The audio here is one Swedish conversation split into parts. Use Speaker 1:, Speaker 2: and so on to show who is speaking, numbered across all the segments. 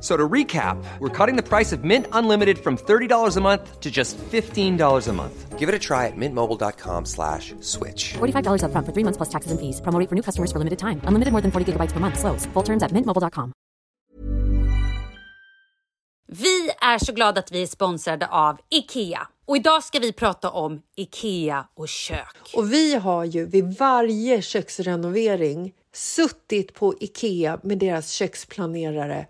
Speaker 1: So to recap, we're cutting the price of Mint Unlimited from $30 a month to just $15 a month. Give it a try at mintmobile.com slash switch.
Speaker 2: $45 upfront for three months plus taxes and fees. Promo for new customers for limited time. Unlimited more than 40 gigabytes per month. Slows. Full terms at mintmobile.com.
Speaker 3: Vi är så glada att vi är sponsrade av IKEA. Och idag ska vi prata om IKEA och kök.
Speaker 4: Och vi har ju vid varje köksrenovering suttit på Ikea med deras köksplanerare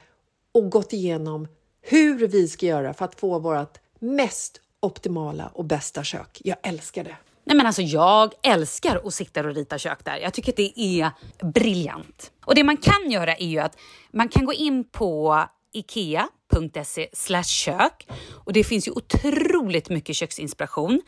Speaker 4: och gått igenom hur vi ska göra för att få vårt mest optimala och bästa kök. Jag älskar det.
Speaker 3: Nej men alltså jag älskar att sitta och rita kök där. Jag tycker att det är briljant. Och det man kan göra är ju att man kan gå in på ikea.se kök och det finns ju otroligt mycket köksinspiration.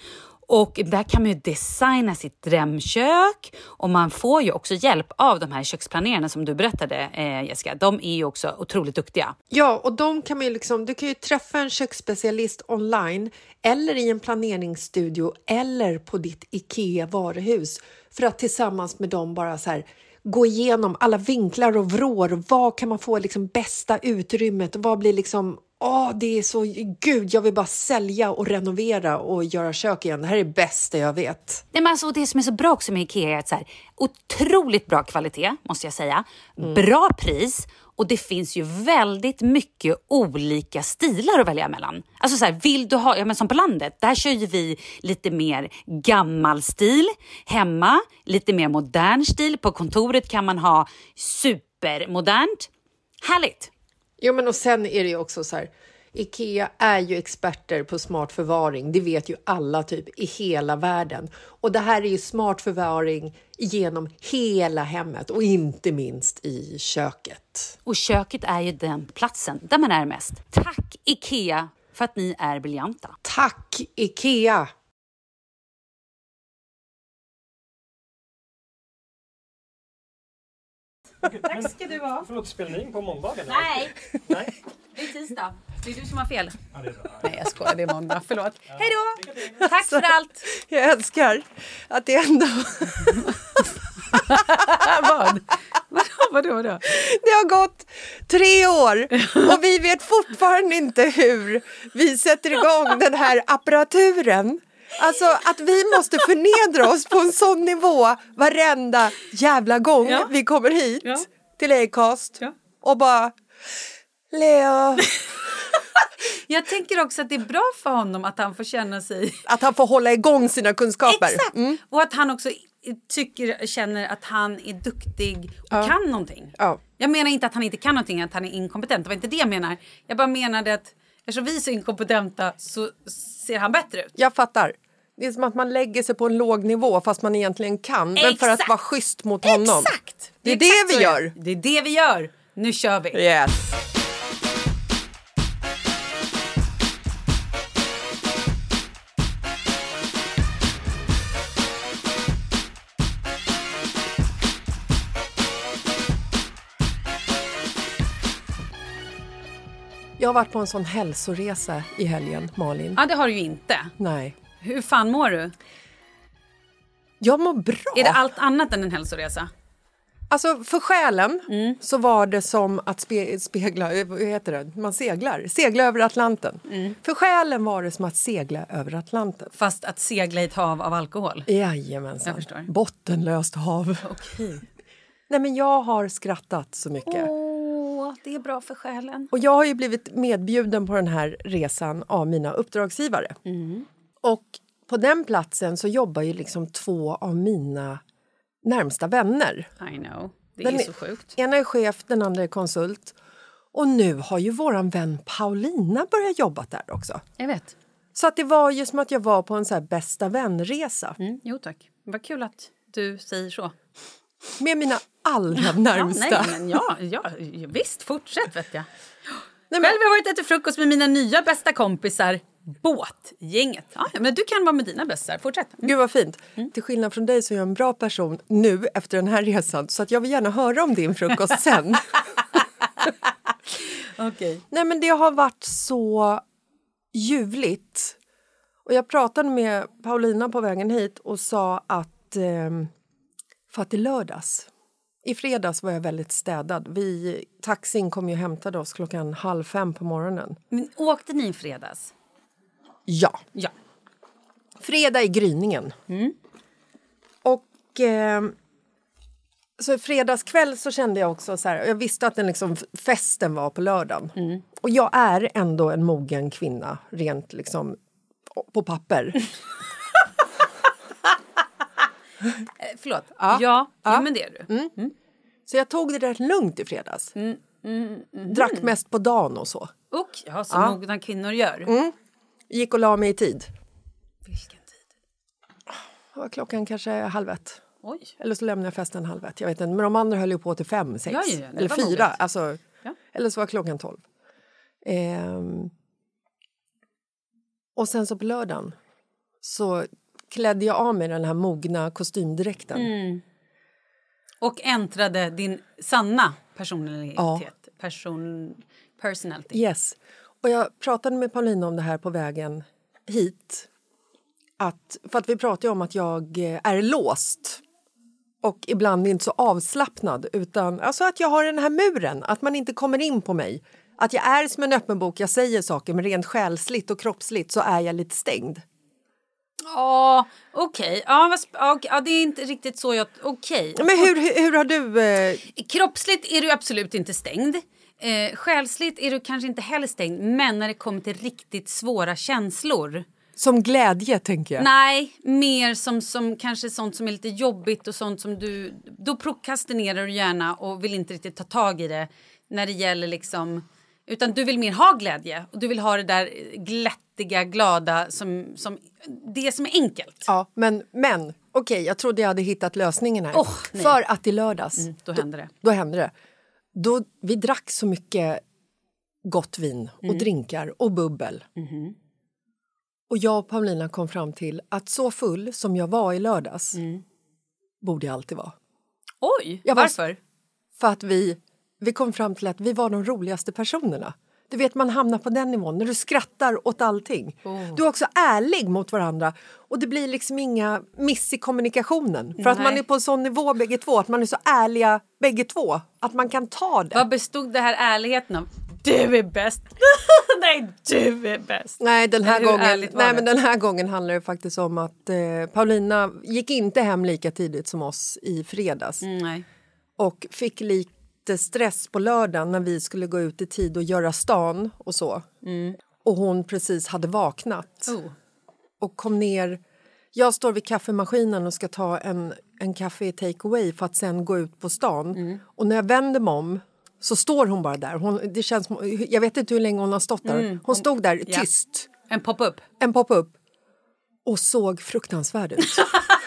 Speaker 3: Och där kan man ju designa sitt drömkök och man får ju också hjälp av de här köksplanerarna som du berättade eh, Jessica. De är ju också otroligt duktiga.
Speaker 4: Ja, och de kan man ju liksom, du kan ju träffa en köksspecialist online eller i en planeringsstudio eller på ditt Ikea varuhus för att tillsammans med dem bara så här gå igenom alla vinklar och vrår. Vad kan man få liksom bästa utrymmet och vad blir liksom Åh, det är så... Gud, jag vill bara sälja och renovera och göra kök igen. Det här är det bästa jag vet.
Speaker 3: Nej, men alltså, det som är så bra också med IKEA är att så här, otroligt bra kvalitet, måste jag säga. Bra pris och det finns ju väldigt mycket olika stilar att välja mellan. Alltså så här, vill du ha, ja men som på landet, där kör ju vi lite mer gammal stil. Hemma, lite mer modern stil. På kontoret kan man ha supermodernt. Härligt!
Speaker 4: Jo, men och sen är det ju också så här. Ikea är ju experter på smart förvaring. Det vet ju alla typ i hela världen. Och det här är ju smart förvaring genom hela hemmet och inte minst i köket.
Speaker 3: Och köket är ju den platsen där man är mest. Tack IKEA för att ni är briljanta.
Speaker 4: Tack Ikea!
Speaker 5: Tack ska du ha. Förlåt, spelar ni in på måndagen?
Speaker 3: Nej,
Speaker 5: Nej?
Speaker 3: det är tisdag. Det är du som har fel.
Speaker 5: Ja.
Speaker 3: Nej, jag skojar. Det är måndag. Förlåt. Hej då! Tack för allt!
Speaker 4: Jag älskar att det ändå...
Speaker 3: Vad? Vadå, vadå?
Speaker 4: Det har gått tre år och vi vet fortfarande inte hur vi sätter igång den här apparaturen. Alltså att vi måste förnedra oss på en sån nivå varenda jävla gång
Speaker 3: Ja.
Speaker 4: vi kommer hit
Speaker 3: Ja.
Speaker 4: till Acast
Speaker 3: Ja.
Speaker 4: och bara Leo,
Speaker 6: Jag tänker också att det är bra för honom att han får känna sig...
Speaker 4: att han får hålla igång sina kunskaper.
Speaker 6: Exakt!
Speaker 4: Mm.
Speaker 6: Och att han också tycker, känner att han är duktig och
Speaker 4: Ja.
Speaker 6: kan någonting.
Speaker 4: Ja.
Speaker 6: Jag menar inte att han inte kan någonting, att han är inkompetent. Det var inte det jag menar. Jag bara menade att eftersom vi är så inkompetenta så ser han bättre ut.
Speaker 4: Jag fattar. Det är som att man lägger sig på en låg nivå fast man egentligen kan. Men för att
Speaker 6: Exakt.
Speaker 4: vara schysst mot honom.
Speaker 6: Exakt!
Speaker 4: Det är det
Speaker 6: exakt
Speaker 4: vi gör.
Speaker 6: Det är det vi gör. Nu kör vi!
Speaker 4: Yes. Jag har varit på en sån hälsoresa i helgen, Malin.
Speaker 6: Ja, det har du ju inte.
Speaker 4: Nej.
Speaker 6: Hur fan mår du?
Speaker 4: Jag mår bra.
Speaker 6: Är det allt annat än en hälsoresa?
Speaker 4: Alltså för själen
Speaker 6: Mm.
Speaker 4: så var det som att spe, spegla, vad heter det, man seglar, segla över Atlanten.
Speaker 6: Mm.
Speaker 4: För själen var det som att segla över Atlanten.
Speaker 6: Fast att segla i ett hav av alkohol?
Speaker 4: Jajamensan.
Speaker 6: Jag förstår.
Speaker 4: Bottenlöst hav.
Speaker 6: Okej.
Speaker 4: Nej men jag har skrattat så mycket.
Speaker 6: Det är bra för själen.
Speaker 4: Och jag har ju blivit medbjuden på den här resan av mina uppdragsgivare.
Speaker 6: Mm.
Speaker 4: Och på den platsen så jobbar ju liksom två av mina närmsta vänner.
Speaker 6: I know. Det
Speaker 4: Den
Speaker 6: är så sjukt.
Speaker 4: Ena är chef, den andra är konsult. Och nu har ju våran vän Paulina börjat jobba där också.
Speaker 6: Jag vet.
Speaker 4: Så att det var ju som att jag var på en så bästa vän-resa
Speaker 6: Mm, jo tack. Vad kul att du säger så.
Speaker 4: med mina allra
Speaker 6: Ja,
Speaker 4: närmsta.
Speaker 6: nej, men ja, ja, visst, fortsätt vet jag.
Speaker 4: Nej, men-
Speaker 6: Själv har jag varit och ätit frukost med mina nya bästa kompisar, båtgänget. Ja, men du kan vara med dina bästisar. Fortsätt. Mm.
Speaker 4: Gud vad fint. Till skillnad från dig så är jag en bra person nu efter den här resan så att jag vill gärna höra om din frukost sen.
Speaker 6: Okej.
Speaker 4: Nej men det har varit så ljuvligt. Och jag pratade med Paulina på vägen hit och sa att eh, för att i lördags, i fredags var jag väldigt städad. Vi, taxin kom ju och hämtade oss klockan halv fem på morgonen.
Speaker 6: Men åkte ni i fredags?
Speaker 4: Ja,
Speaker 6: Ja.
Speaker 4: fredag i gryningen. Och eh, så i fredagskväll så kände jag också så här, jag visste att den liksom, festen var på lördagen. Och jag är ändå en mogen kvinna rent liksom på papper.
Speaker 6: Eh, förlåt. Ja, ja, men det är du.
Speaker 4: Så jag tog det rätt lugnt i fredags. Drack mest på dagen och så.
Speaker 6: Och ja, som mogna kvinnor gör.
Speaker 4: Gick och la mig i tid.
Speaker 6: Vilken tid?
Speaker 4: Var klockan kanske halv ett.
Speaker 6: Oj.
Speaker 4: Eller så lämnade jag festen halv ett. Jag vet inte, men de andra höll ju på till fem, sex.
Speaker 6: Ja, ja, ja,
Speaker 4: eller fyra. Alltså,
Speaker 6: Ja.
Speaker 4: Eller så var klockan tolv. Ehm. Och sen så på lördagen så klädde jag av mig den här mogna kostymdräkten.
Speaker 6: Mm. Och äntrade din sanna personlighet. Person, personality.
Speaker 4: Yes. Och jag pratade med Paulina om det här på vägen hit. Att, för att vi pratade om att jag är låst och ibland inte så avslappnad. Utan alltså att jag har den här muren, att man inte kommer in på mig. Att jag är som en öppen bok, jag säger saker men rent själsligt och kroppsligt så är jag lite stängd.
Speaker 6: Ja, okej. Ja, okej. ja, det är inte riktigt så jag... Okej.
Speaker 4: Men hur, hur, hur har du... Eh,
Speaker 6: Kroppsligt är du absolut inte stängd. Eh, själsligt är du kanske inte heller stängd. Men när det kommer till riktigt svåra känslor.
Speaker 4: som glädje, tänker jag.
Speaker 6: Nej, mer som, som kanske sånt som är lite jobbigt och sånt som du... Då prokrastinerar du gärna och vill inte riktigt ta tag i det när det gäller liksom... Utan du vill mer ha glädje och du vill ha det där glättiga, glada som, som det som är enkelt.
Speaker 4: Ja, men, men okej, jag trodde jag hade hittat lösningen här.
Speaker 6: Nej.
Speaker 4: För att i lördags,
Speaker 6: då hände det.
Speaker 4: Då hände det. Då, vi drack så mycket gott vin och
Speaker 6: Mm.
Speaker 4: drinkar och bubbel.
Speaker 6: Mm-hmm.
Speaker 4: Och jag och Paulina kom fram till att så full som jag var i lördags
Speaker 6: Mm.
Speaker 4: borde jag alltid vara.
Speaker 6: Oj,
Speaker 4: Jag var-
Speaker 6: varför?
Speaker 4: För att vi, vi kom fram till att vi var de roligaste personerna. Du vet, man hamnar på den nivån när du skrattar åt allting.
Speaker 6: Oh.
Speaker 4: Du är också ärlig mot varandra och det blir liksom inga miss i kommunikationen. För att man är på en sån nivå bägge två, att man är så ärliga bägge två. Att man kan ta det.
Speaker 6: Vad bestod det här ärligheten av? Du är bäst! Nej, du är bäst!
Speaker 4: Nej, den här, gången, nej men den här gången handlar det faktiskt om att eh, Paulina gick inte hem lika tidigt som oss i fredags
Speaker 6: Mm,
Speaker 4: och fick lite stress på lördagen när vi skulle gå ut i tid och göra stan och så. Och hon precis hade vaknat
Speaker 6: Mm. Oh.
Speaker 4: och kom ner. Jag står vid kaffemaskinen och ska ta en, en kaffe i take away för att sen gå ut på stan.
Speaker 6: Mm.
Speaker 4: Och när jag vänder mig om så står hon bara där. Hon, det känns, jag vet inte hur länge hon har stått där. Hon stod där
Speaker 6: Mm. Ja.
Speaker 4: tyst
Speaker 6: En pop-up.
Speaker 4: en pop-up och såg fruktansvärd ut.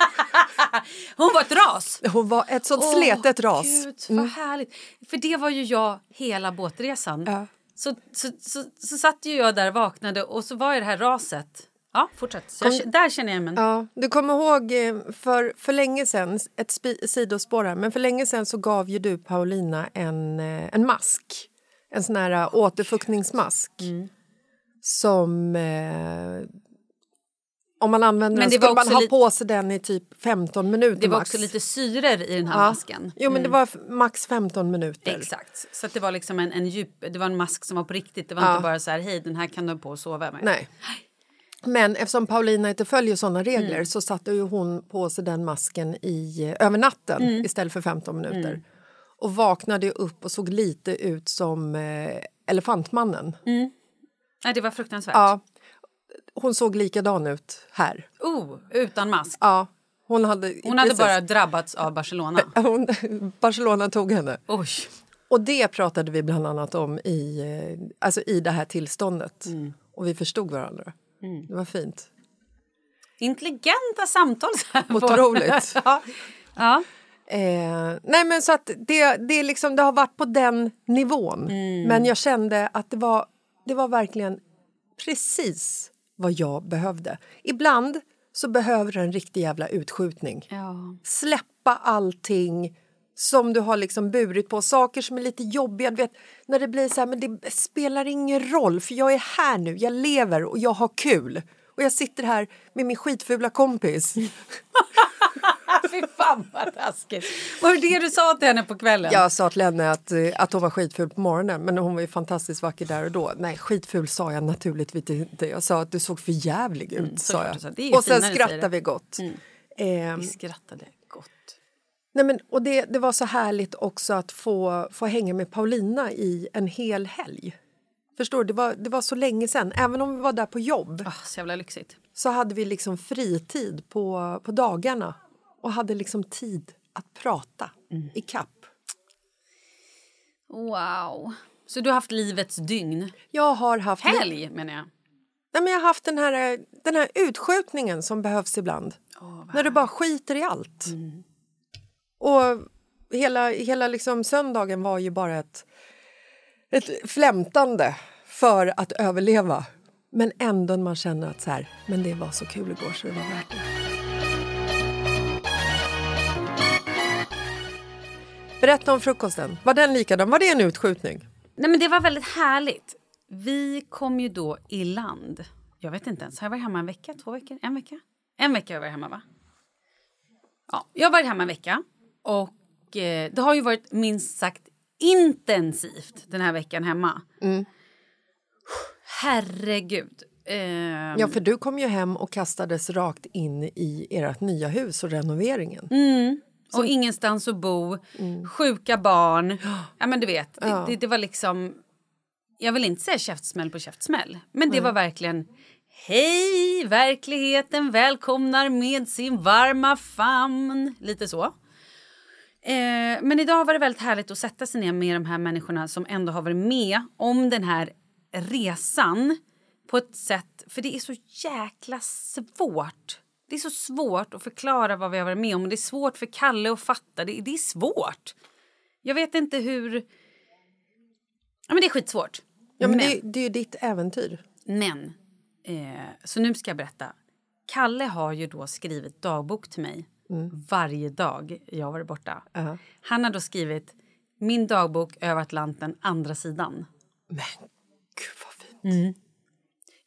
Speaker 6: Hon var ett ras!
Speaker 4: Hon var ett sånt
Speaker 6: Åh,
Speaker 4: sletet ras.
Speaker 6: Gud, vad härligt. För det var ju jag hela båtresan.
Speaker 4: Ja.
Speaker 6: Så, så, så, så satt ju jag där vaknade och så var ju det här raset. Ja, fortsätt. Jag, där känner jag mig.
Speaker 4: Ja, du kommer ihåg eh, för, för länge sen, ett spi- sidospår här, men för länge sen så gav ju du Paulina en, eh, en mask. En sån här eh, återfuktningsmask.
Speaker 6: Mm.
Speaker 4: Som... Eh, om man använder
Speaker 6: Men
Speaker 4: den skulle man ha på sig den i typ 15 minuter
Speaker 6: Det var
Speaker 4: max.
Speaker 6: också lite syror i den här
Speaker 4: Ja.
Speaker 6: masken.
Speaker 4: Jo, men det var max 15 minuter.
Speaker 6: Exakt. Så det var liksom en, en djup, det var en mask som var på riktigt. Det var
Speaker 4: Ja.
Speaker 6: inte bara så här, hej den här kan du ha på och sova med.
Speaker 4: Nej. Men eftersom Paulina inte följer såna regler
Speaker 6: Mm.
Speaker 4: så satte ju hon på sig den masken i, eh, över natten
Speaker 6: Mm.
Speaker 4: istället för 15 minuter. Och vaknade upp och såg lite ut som eh, Elefantmannen.
Speaker 6: Nej, det var fruktansvärt.
Speaker 4: Ja, hon såg likadan ut här.
Speaker 6: Oh, utan mask.
Speaker 4: Ja. Hon hade,
Speaker 6: Hon hade
Speaker 4: precis.
Speaker 6: bara drabbats av Barcelona.
Speaker 4: Hon, Barcelona tog henne.
Speaker 6: Oj.
Speaker 4: Och det pratade vi bland annat om i, eh, alltså i det här tillståndet.
Speaker 6: Mm.
Speaker 4: Och vi förstod varandra. Det var fint.
Speaker 6: Intelligenta samtal. så här
Speaker 4: Otroligt.
Speaker 6: ja. ja.
Speaker 4: Eh, nej men så att det, det, liksom, det har varit på den nivån. Men jag kände att det var, det var verkligen precis vad jag behövde. Ibland så behöver du en riktig jävla utskjutning.
Speaker 6: ja.
Speaker 4: Släppa allting som du har liksom burit på. Saker som är lite jobbiga. Du vet, när det blir så här, men det spelar ingen roll för jag är här nu, jag lever och jag har kul. Och jag sitter här med min skitfula kompis.
Speaker 6: Fy fan vad taskigt. Var det det du sa till henne på kvällen?
Speaker 4: Jag sa till henne att, eh, att hon var skitful på morgonen men hon var ju fantastiskt vacker där och då. Nej, skitful sa jag naturligtvis inte. Jag sa att du såg för jävlig ut. sa jag.
Speaker 6: du sa. Ju
Speaker 4: och sen skrattade vi gott. Ehm,
Speaker 6: Vi skrattade gott.
Speaker 4: nej men, och det, det var så härligt också att få, få hänga med Paulina i en hel helg. Förstår du? Det var, det var så länge sen. Även om vi var där på jobb
Speaker 6: Oh, så
Speaker 4: så hade vi liksom fritid på, på dagarna och hade liksom tid att prata i kapp.
Speaker 6: Wow. Så du har haft livets dygn.
Speaker 4: Jag har haft...
Speaker 6: Helg menar jag.
Speaker 4: Nej, men jag har haft den här, den här utskjutningen som behövs ibland. när du bara skiter i allt. Och hela, hela liksom söndagen var ju bara ett, ett flämtande för att överleva. Men ändå man känner att så här, men det var så kul igår så det var värt det. Berätta om frukosten. Var den likadan? Var det en utskjutning?
Speaker 6: Nej, men det var väldigt härligt. Vi kom ju då i land. Jag vet inte ens. Har jag varit hemma en vecka? Två veckor? En vecka? En vecka har jag varit hemma, va? Ja, jag har varit hemma en vecka. Och eh, det har ju varit minst sagt intensivt den här veckan hemma. Herregud. Ehm,
Speaker 4: Ja, för du kom ju hem och kastades rakt in i ert nya hus och renoveringen.
Speaker 6: Och ingenstans att bo, sjuka barn. Ja, men du vet, det, det, det var liksom... Jag vill inte säga käftsmäll på käftsmäll, men det var verkligen... Hej, verkligheten välkomnar med sin varma famn. Lite så. Eh, men idag var det väldigt härligt att sätta sig ner med de här människorna som ändå har varit med om den här resan på ett sätt... För det är så jäkla svårt. Det är så svårt att förklara vad vi har varit med om. Och det är svårt för Kalle att fatta. Det, det är svårt. Jag vet inte hur... Ja, men det är skitsvårt.
Speaker 4: Ja, men
Speaker 6: men,
Speaker 4: det, det är ju ditt äventyr.
Speaker 6: men eh, så nu ska jag berätta. Kalle har ju då skrivit dagbok till mig varje dag jag varit borta.
Speaker 4: Ja.
Speaker 6: Han har då skrivit min dagbok över Atlanten, andra sidan.
Speaker 4: Men gud vad fint.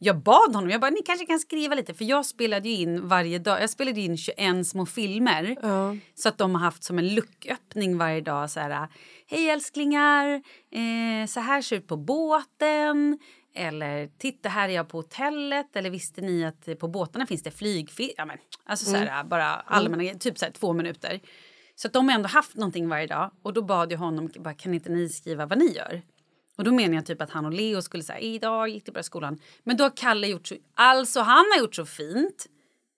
Speaker 6: Jag bad honom, jag bara, ni kanske kan skriva lite. För jag spelade in varje dag, jag spelade in 21 små filmer. Så att de har haft som en lucköppning varje dag. Så här, Hej älsklingar, eh, så här ser det ut på båten. Eller titta här är jag på hotellet. Eller visste ni att på båtarna finns det flygfilm? Ja, men, alltså så här, bara allmänna typ så här, två minuter. Så att de har ändå haft någonting varje dag. Och då bad jag honom, bara, kan inte ni skriva vad ni gör? Och då menar jag typ att han och Leo skulle säga idag gick det bra i skolan. Men då har Kalle gjort så, alltså han har gjort så fint.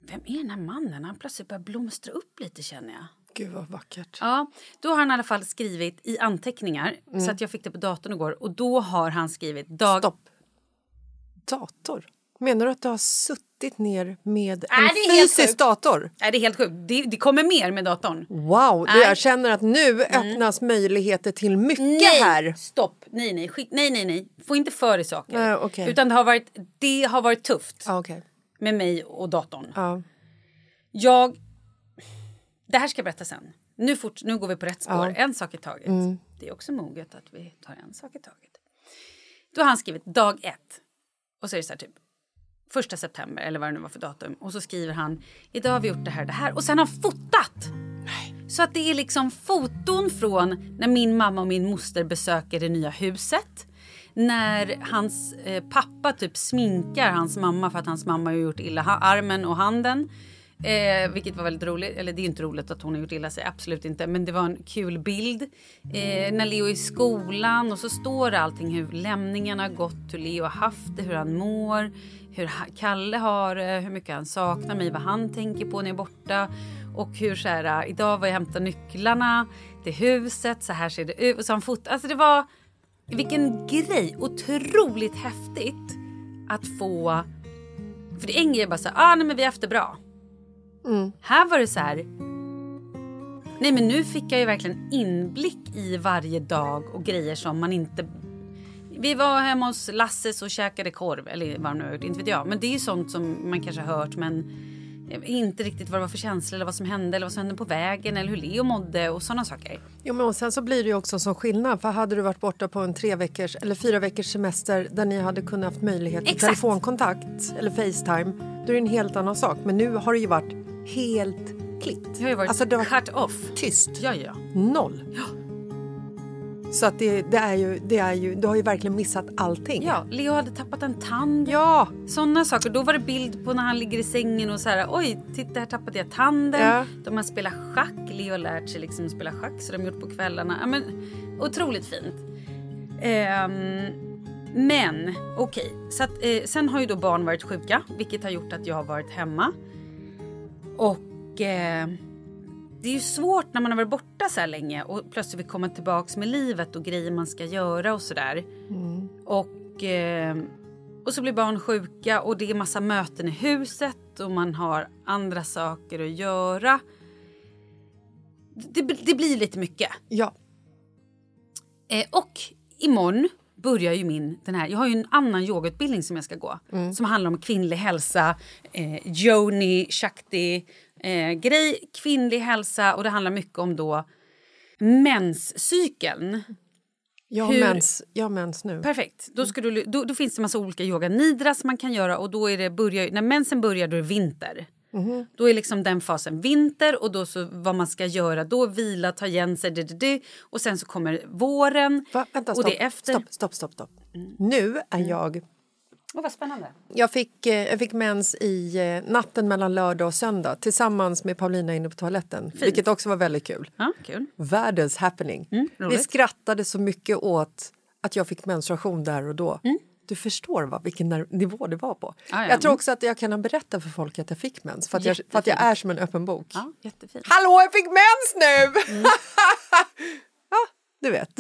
Speaker 6: Vem är den här mannen? Han plötsligt börjar blomstra upp lite känner jag.
Speaker 4: Gud vad vackert.
Speaker 6: Ja, då har han i alla fall skrivit i anteckningar så att jag fick det på datorn igår och då har han skrivit dag...
Speaker 4: Stopp. Dator? Menar du att du har suttit ner med
Speaker 6: Nej,
Speaker 4: en
Speaker 6: helt
Speaker 4: fysisk dator?
Speaker 6: Nej, det är helt sjukt. Det, det kommer mer med datorn.
Speaker 4: Wow,
Speaker 6: Nej.
Speaker 4: jag känner att nu öppnas möjligheter till mycket här.
Speaker 6: Stopp! Nej, nej, skit, nej, nej, nej. Få inte för dig saker.
Speaker 4: Nej, okej.
Speaker 6: Utan det har varit, det har varit tufft
Speaker 4: Ja, okej.
Speaker 6: med mig och datorn.
Speaker 4: Ja.
Speaker 6: Jag... Det här ska jag berätta sen. Nu, fort, nu går vi på rätt spår.
Speaker 4: Mm.
Speaker 6: En sak i taget. Det är också moget att vi tar en sak i taget. Då har han skrivit dag ett. Och så är det så här typ första september eller vad det nu var för datum. Och så skriver han idag har vi gjort det här och det här. Och sen har han fotat. Så att det är liksom foton från när min mamma och min moster besöker det nya huset. När hans eh, pappa typ sminkar hans mamma för att hans mamma har gjort illa armen och handen. Eh, vilket var väldigt roligt. Eller det är inte roligt att hon har gjort illa sig, absolut inte. Men det var en kul bild. Eh, när Leo är i skolan och så står allting hur lämningarna har gått, hur Leo har haft det, hur han mår, hur Kalle har det, hur mycket han saknar mig, vad han tänker på när jag är borta. Och hur så här, äh, idag var jag hämtade nycklarna till huset, så här ser det ut. Och så han fot- Alltså det var, vilken grej! Otroligt häftigt att få... För det är en grej bara så här, ah, nej men vi har haft det bra. Här var det så här, nej men nu fick jag ju verkligen inblick i varje dag och grejer som man inte vi var hemma hos Lasses och käkade korv, eller vad nu inte vet jag. Men det är sånt som man kanske har hört men inte riktigt vad det var för känsla eller vad som hände eller vad som hände på vägen eller hur Leo mådde och sådana saker.
Speaker 4: Jo, men och sen så blir det ju också som skillnad. För hade du varit borta på en tre veckors eller fyra veckors semester där ni hade kunnat haft möjlighet till
Speaker 6: Exakt.
Speaker 4: telefonkontakt eller Facetime, då är det en helt annan sak. Men nu har det ju varit helt klippt.
Speaker 6: Det har ju varit
Speaker 4: Alltså,
Speaker 6: cut off.
Speaker 4: tyst.
Speaker 6: Ja, ja.
Speaker 4: Noll. Så att det, det, är ju, det är ju, du har ju verkligen missat allting.
Speaker 6: Ja, Leo hade tappat en tand.
Speaker 4: Ja,
Speaker 6: Sådana saker. Då var det bild på när han ligger i sängen och så här, oj, titta här tappade jag tanden.
Speaker 4: Ja.
Speaker 6: De har spelat schack. Leo har lärt sig liksom spela schack så de har gjort på kvällarna. Ja, men, otroligt fint. Ehm, men okej, så att, eh, sen har ju då barn varit sjuka, vilket har gjort att jag har varit hemma. Och eh, det är ju svårt när man har varit borta så här länge och plötsligt vill komma tillbaks med livet och grejer man ska göra och sådär. Och, eh, och så blir barn sjuka och det är massa möten i huset och man har andra saker att göra. Det, det blir lite mycket.
Speaker 4: ja.
Speaker 6: Eh, och imorgon börjar ju min, den här, jag har ju en annan yogautbildning som jag ska gå. Som handlar om kvinnlig hälsa, eh, Joni, Shakti eh, grej, kvinnlig hälsa och det handlar mycket om då menscykeln.
Speaker 4: Jag har,
Speaker 6: Hur-
Speaker 4: mens, jag har mens nu.
Speaker 6: Perfekt. Då, ska du, då, då finns det massa olika yoga nidras man kan göra och då är det börjar, när mensen börjar då är det vinter.
Speaker 4: Mhm.
Speaker 6: Då är liksom den fasen vinter och då så vad man ska göra då vila, ta igen sig, det, det, det. och sen så kommer våren.
Speaker 4: Va, vänta,
Speaker 6: och
Speaker 4: stopp,
Speaker 6: det är efter.
Speaker 4: stopp, stopp, stopp, stopp. Nu är jag...
Speaker 6: Åh, vad spännande.
Speaker 4: Jag fick, eh, jag fick mens i eh, natten mellan lördag och söndag tillsammans med Paulina inne på toaletten, vilket också var väldigt kul.
Speaker 6: Ja, kul.
Speaker 4: Världens happening. Vi
Speaker 6: Mm, roligt.
Speaker 4: skrattade så mycket åt att jag fick menstruation där och då. Du förstår va, vilken nivå det var på.
Speaker 6: Mm. Ja, ja.
Speaker 4: Jag tror också att jag kan berätta för folk att jag fick mens för att, jag, för att jag är som en öppen bok.
Speaker 6: Ja, jättefint.
Speaker 4: Hallå, jag fick mens nu!
Speaker 6: Mm.
Speaker 4: ja, du vet.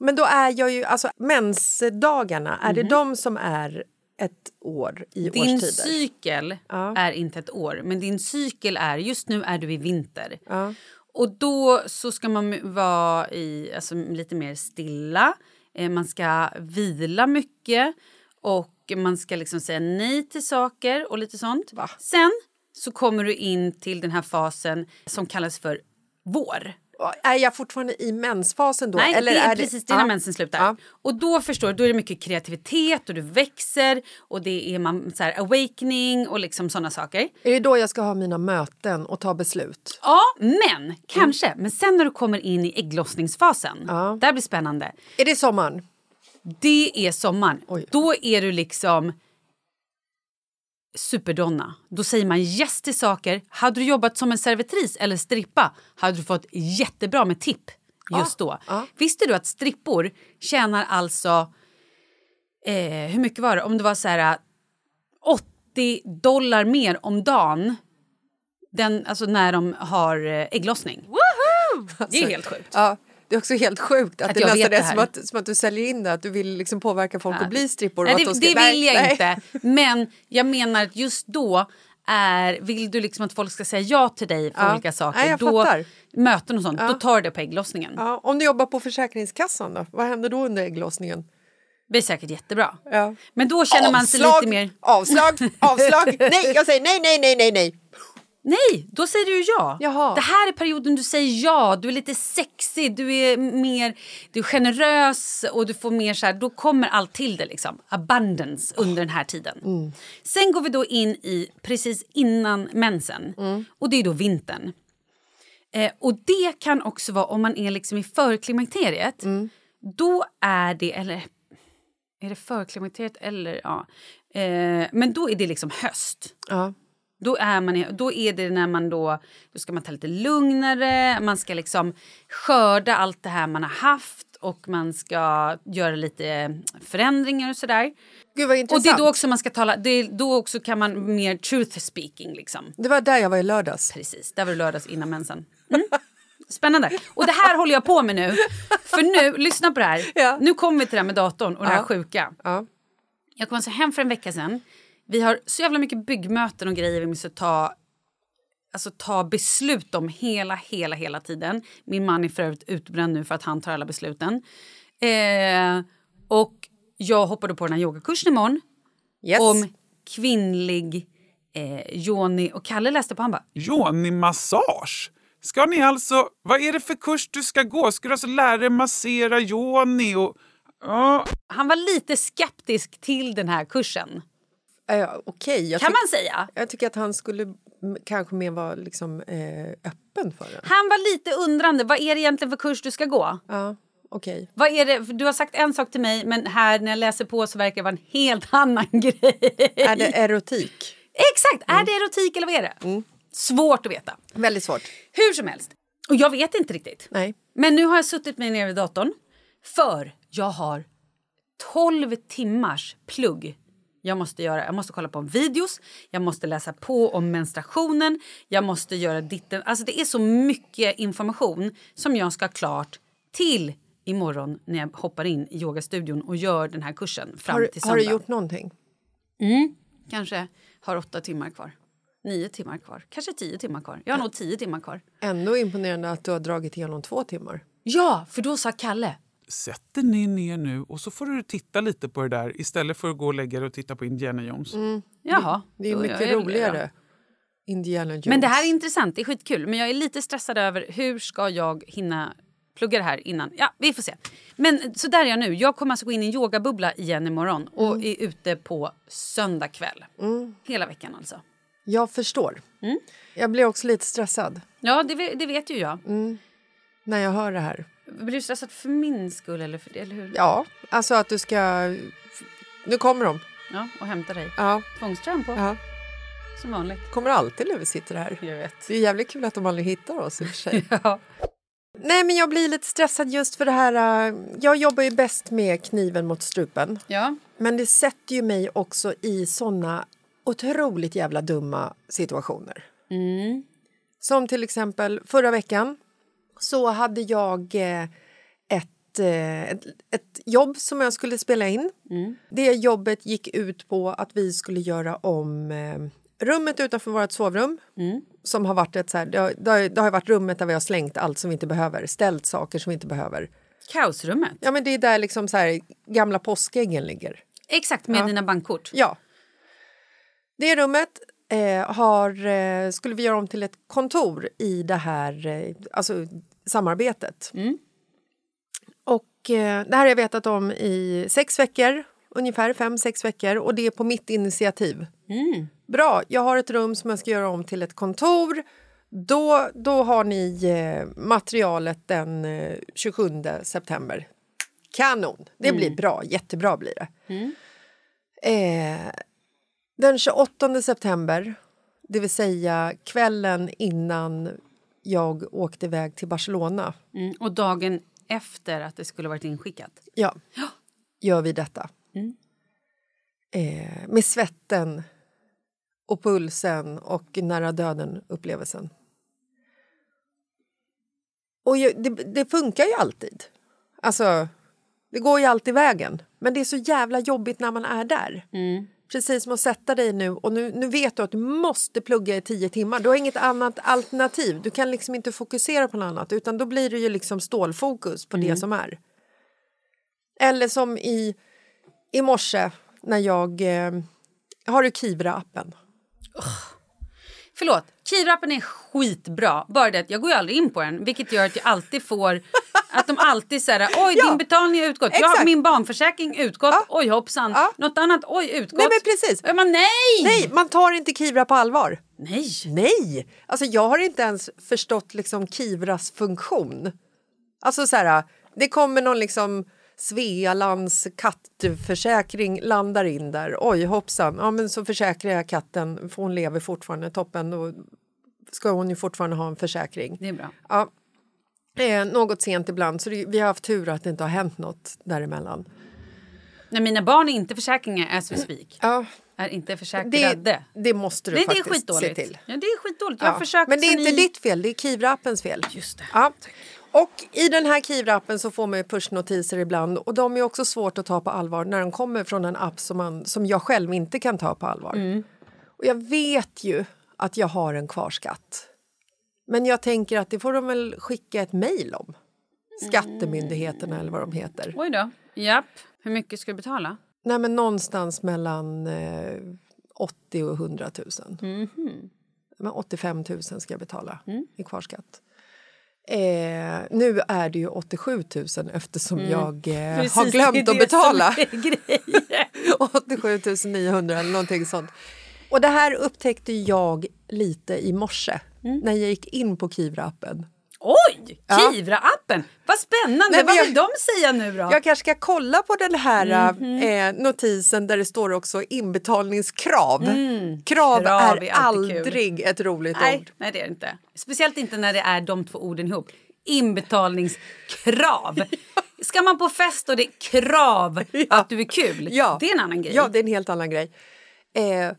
Speaker 4: Men då är jag ju, alltså mensdagarna, är det de som är ett år i.
Speaker 6: Din
Speaker 4: årstider?
Speaker 6: cykel
Speaker 4: Ja.
Speaker 6: är inte ett år, men din cykel är... Just nu är du i vinter.
Speaker 4: Ja.
Speaker 6: Och då så ska man vara i, alltså, lite mer stilla. Eh, man ska vila mycket och man ska liksom säga nej till saker och lite sånt.
Speaker 4: Va?
Speaker 6: Sen så kommer du in till den här fasen som kallas för vår.
Speaker 4: Är jag fortfarande i mensfasen då?
Speaker 6: Nej,
Speaker 4: eller
Speaker 6: det är,
Speaker 4: är
Speaker 6: precis det är när
Speaker 4: Ja.
Speaker 6: mensen slutar.
Speaker 4: Ja.
Speaker 6: Och då förstår du, då är det mycket kreativitet och du växer och det är man, så här, awakening och liksom sådana saker.
Speaker 4: Är det då jag ska ha mina möten och ta beslut?
Speaker 6: Ja, men kanske. Men sen när du kommer in i ägglossningsfasen,
Speaker 4: Ja.
Speaker 6: där blir spännande.
Speaker 4: Är det sommaren?
Speaker 6: Det är sommaren.
Speaker 4: Oj.
Speaker 6: Då är du liksom superdonna. Då säger man yes till saker. Hade du jobbat som en servitris eller strippa hade du fått jättebra med tipp just då.
Speaker 4: ja.
Speaker 6: Visste du att strippor tjänar alltså... Eh, hur mycket var det? Om det var så här 80 dollar mer om dagen den, alltså när de har eh, ägglossning. Det är helt sjukt.
Speaker 4: Ja, det är också helt sjukt att,
Speaker 6: Att
Speaker 4: det nästan
Speaker 6: vet
Speaker 4: är
Speaker 6: det
Speaker 4: som att, som att du säljer in det, att du vill liksom påverka folk att bli strippor.
Speaker 6: Nej, det,
Speaker 4: de ska-
Speaker 6: det vill jag
Speaker 4: nej,
Speaker 6: inte. Men jag menar att just då är, vill du liksom att folk ska säga ja till dig för
Speaker 4: Ja.
Speaker 6: olika saker.
Speaker 4: Jag
Speaker 6: då, möten och sånt, då tar du det på ägglossningen.
Speaker 4: Ja, om du jobbar på Försäkringskassan då? Vad händer då under ägglossningen?
Speaker 6: Det blir säkert jättebra.
Speaker 4: Ja.
Speaker 6: Men då känner man sig lite mer...
Speaker 4: Avslag! Avslag! nej, jag säger nej, nej, nej, nej, nej!
Speaker 6: Nej, då säger du ja.
Speaker 4: Jaha.
Speaker 6: Det här är perioden du säger ja. Du är lite sexig, du är mer du är generös och du får mer så här, då kommer allt till det liksom. Abundance under den här tiden.
Speaker 4: Mm.
Speaker 6: Sen går vi då in i precis innan mensen
Speaker 4: Mm.
Speaker 6: och det är då vintern. Eh, och det kan också vara om man är liksom i förklimakteriet.
Speaker 4: Mm.
Speaker 6: Då är det, eller är det förklimakteriet eller ja. Eh, men då är det liksom höst.
Speaker 4: Ja.
Speaker 6: Då är, man, då är det när man då, då ska man ta lite lugnare, man ska liksom skörda allt det här man har haft och man ska göra lite förändringar och sådär.
Speaker 4: Gud vad
Speaker 6: Och
Speaker 4: intressant.
Speaker 6: det är då också man ska tala, det är då också kan man mer truth speaking liksom.
Speaker 4: Det var där jag var i lördags.
Speaker 6: Precis, där var det lördags innan mensen. Mm. Spännande. Och det här håller jag på med nu. För nu, lyssna på det här.
Speaker 4: Ja.
Speaker 6: Nu kommer vi till det här med datorn och det här
Speaker 4: Ja.
Speaker 6: sjuka.
Speaker 4: Ja.
Speaker 6: Jag kom alltså hem för en vecka sedan. Vi har så jävla mycket byggmöten och grejer vi måste ta, alltså ta beslut om hela, hela, hela tiden. Min man är för övrigt utbränd nu för att han tar alla besluten. Eh, och jag hoppade på den här yogakursen imorgon
Speaker 4: Yes.
Speaker 6: om kvinnlig eh, Joni och Kalle läste på. Han bara,
Speaker 7: Yoni-massage? Ska ni alltså... Vad är det för kurs du ska gå? Ska du alltså lära dig massera yoni och... Ja,
Speaker 6: han var lite skeptisk till den här kursen.
Speaker 4: Eh, Okej, jag,
Speaker 6: Kan man säga.
Speaker 4: jag tycker att han skulle kanske mer vara liksom, eh, öppen för det.
Speaker 6: Han var lite undrande. Vad är det egentligen för kurs du ska gå?
Speaker 4: Ja, okej.
Speaker 6: Vad är det? för Du har sagt en sak till mig, men här när jag läser på så verkar det vara en helt annan grej.
Speaker 4: Är det erotik?
Speaker 6: Exakt! Är det erotik eller vad är det? Svårt att veta.
Speaker 4: Väldigt svårt.
Speaker 6: Hur som helst. Och jag vet inte riktigt.
Speaker 4: Nej.
Speaker 6: Men nu har jag suttit mig ner vid datorn. För jag har 12 timmars plugg jag måste göra. Jag måste kolla på videos, jag måste läsa på om menstruationen, jag måste göra ditten. Alltså det är så mycket information som jag ska ha klart till imorgon när jag hoppar in i yogastudion och gör den här kursen fram
Speaker 4: Har,
Speaker 6: till
Speaker 4: har
Speaker 6: söndag.
Speaker 4: du gjort någonting?
Speaker 6: Kanske har åtta timmar kvar. Nio timmar kvar. Kanske tio timmar kvar. Jag har nog tio timmar kvar.
Speaker 4: Ändå imponerande att du har dragit igenom två timmar.
Speaker 6: Ja, för då sa Kalle
Speaker 7: sätter ni ner nu och så får du titta lite på det där istället för att gå och lägga dig och titta på Indiana Jones.
Speaker 6: Jaha.
Speaker 4: Det är mycket
Speaker 6: jag det
Speaker 4: roligare. Indiana Jones.
Speaker 6: Men det här är intressant, det är skitkul. Men jag är lite stressad över hur ska jag hinna plugga det här innan. Ja, vi får se. Men så där är jag nu. Jag kommer alltså gå in i en yogabubbla igen imorgon och är ute på söndag kväll. Hela veckan alltså.
Speaker 4: Jag förstår.
Speaker 6: Mm.
Speaker 4: Jag blir också lite stressad
Speaker 6: Ja, det, det vet ju jag.
Speaker 4: när jag hör det här.
Speaker 6: Blir du stressad för min skull eller, för, eller hur?
Speaker 4: Ja, alltså att du ska... Nu kommer de.
Speaker 6: Ja, och hämta dig.
Speaker 4: Ja,
Speaker 6: Tvångströjan på,
Speaker 4: ja.
Speaker 6: som vanligt.
Speaker 4: Kommer alltid när vi sitter här.
Speaker 6: Jag vet.
Speaker 4: Det är jävligt kul att de aldrig hittar oss i och för sig.
Speaker 6: Ja.
Speaker 4: Nej, men jag blir lite stressad just för det här. äh, Jag jobbar ju bäst med kniven mot strupen.
Speaker 6: ja.
Speaker 4: Men det sätter ju mig också i såna otroligt jävla dumma situationer. Som till exempel förra veckan så hade jag eh, ett, eh, ett, ett jobb som jag skulle spela in. Det jobbet gick ut på att vi skulle göra om eh, rummet utanför vårt sovrum. Som har varit ett så här, det, har, det, har, det har varit rummet där vi har slängt allt som vi inte behöver, ställt saker som vi inte behöver.
Speaker 6: Kaosrummet.
Speaker 4: Ja, men det är där liksom så här, gamla påskäggen ligger.
Speaker 6: Exakt, med dina bankkort.
Speaker 4: Ja. Det rummet eh, har, eh, skulle vi göra om till ett kontor i det här eh, alltså, samarbetet. Och eh, det här har jag vetat om i sex veckor, ungefär fem, sex veckor och det är på mitt initiativ. Bra, jag har ett rum som jag ska göra om till ett kontor. Då, då har ni eh, materialet den eh, 27 september. Kanon! Det blir bra, jättebra blir det. Eh, den 28 september, det vill säga kvällen innan jag åkte iväg till Barcelona,
Speaker 6: Mm. Och dagen efter att det skulle varit inskickat.
Speaker 4: ja, gör vi detta. Eh, med svetten och pulsen och nära döden-upplevelsen. Och ju, det, det funkar ju alltid. Alltså, det går ju alltid vägen. Men det är så jävla jobbigt när man är där. Precis som att sätta dig nu och nu, nu vet du att du måste plugga i tio timmar. Du har inget annat alternativ. Du kan liksom inte fokusera på något annat utan då blir det ju liksom stålfokus på det som är. Eller som i, i morse när jag... Eh, har du Kivra-appen?
Speaker 6: Förlåt, Kivrappen är skitbra. Bara det att jag går ju aldrig in på den. Vilket gör att jag alltid får... Att de alltid säger oj
Speaker 4: Ja,
Speaker 6: din betalning har utgått. Jag har
Speaker 4: exakt.
Speaker 6: min barnförsäkring utgått.
Speaker 4: Ja.
Speaker 6: Oj hoppsan.
Speaker 4: Ja.
Speaker 6: Något annat, oj utgått.
Speaker 4: Nej, men precis.
Speaker 6: Bara, nej!
Speaker 4: Nej, man tar inte Kivra på allvar.
Speaker 6: Nej!
Speaker 4: Nej! Alltså jag har inte ens förstått liksom Kivras funktion. Alltså så här, det kommer någon liksom Svealands kattförsäkring landar in där. Oj hoppsan, ja, men så försäkrar jag katten för hon lever fortfarande toppen. Då ska hon ju fortfarande ha en försäkring.
Speaker 6: Det är bra.
Speaker 4: Ja. Eh, något sent ibland, så det, vi har haft tur att det inte har hänt något däremellan.
Speaker 6: Nej, mina barn är inte försäkringar we speak.
Speaker 4: Ja,
Speaker 6: Är inte
Speaker 4: det,
Speaker 6: försäkrade.
Speaker 4: det måste du
Speaker 6: Nej, det är
Speaker 4: faktiskt se till.
Speaker 6: Ja, det är skitdåligt. Jag
Speaker 4: Ja. Men det är inte
Speaker 6: i-
Speaker 4: ditt fel, det är Kivra-appens fel.
Speaker 6: Just det.
Speaker 4: Ja. Och i den här Kivra-appen så får man pushnotiser ibland och de är också svårt att ta på allvar när de kommer från en app som, man, som jag själv inte kan ta på allvar.
Speaker 6: Mm.
Speaker 4: Och jag vet ju att jag har en kvarskatt. Men jag tänker att det får de väl skicka ett mejl om. Skattemyndigheterna eller vad de heter.
Speaker 6: Oj då. Japp. Hur mycket ska du betala?
Speaker 4: Nej men någonstans mellan eh, 80 och 100 000.
Speaker 6: Mhm.
Speaker 4: Men 85 000 ska jag betala
Speaker 6: Mm.
Speaker 4: i kvarskatt. Eh, nu är det ju 87 000 eftersom jag eh, har
Speaker 6: Mm. Precis, är
Speaker 4: glömt att betala.
Speaker 6: som är grejen.
Speaker 4: 87 900 eller någonting sånt. Och det här upptäckte jag lite i morse
Speaker 6: Mm.
Speaker 4: när jag gick in på Kivra-appen.
Speaker 6: Oj!
Speaker 4: Ja.
Speaker 6: Kivra-appen! Vad spännande!
Speaker 4: Nej,
Speaker 6: Vad
Speaker 4: jag-
Speaker 6: vill de säga nu då?
Speaker 4: Jag kanske ska kolla på den här
Speaker 6: Mhm.
Speaker 4: eh, notisen där det står också inbetalningskrav. Krav,
Speaker 6: Mm. Krav
Speaker 4: är,
Speaker 6: är alltid kul.
Speaker 4: aldrig ett roligt
Speaker 6: nej,
Speaker 4: ord.
Speaker 6: nej, det är det inte. Speciellt inte när det är de två orden ihop. Inbetalningskrav. Ska man på fest och det är krav att du är kul,
Speaker 4: Ja.
Speaker 6: det är en annan grej.
Speaker 4: Ja, det är en helt annan grej. Eh,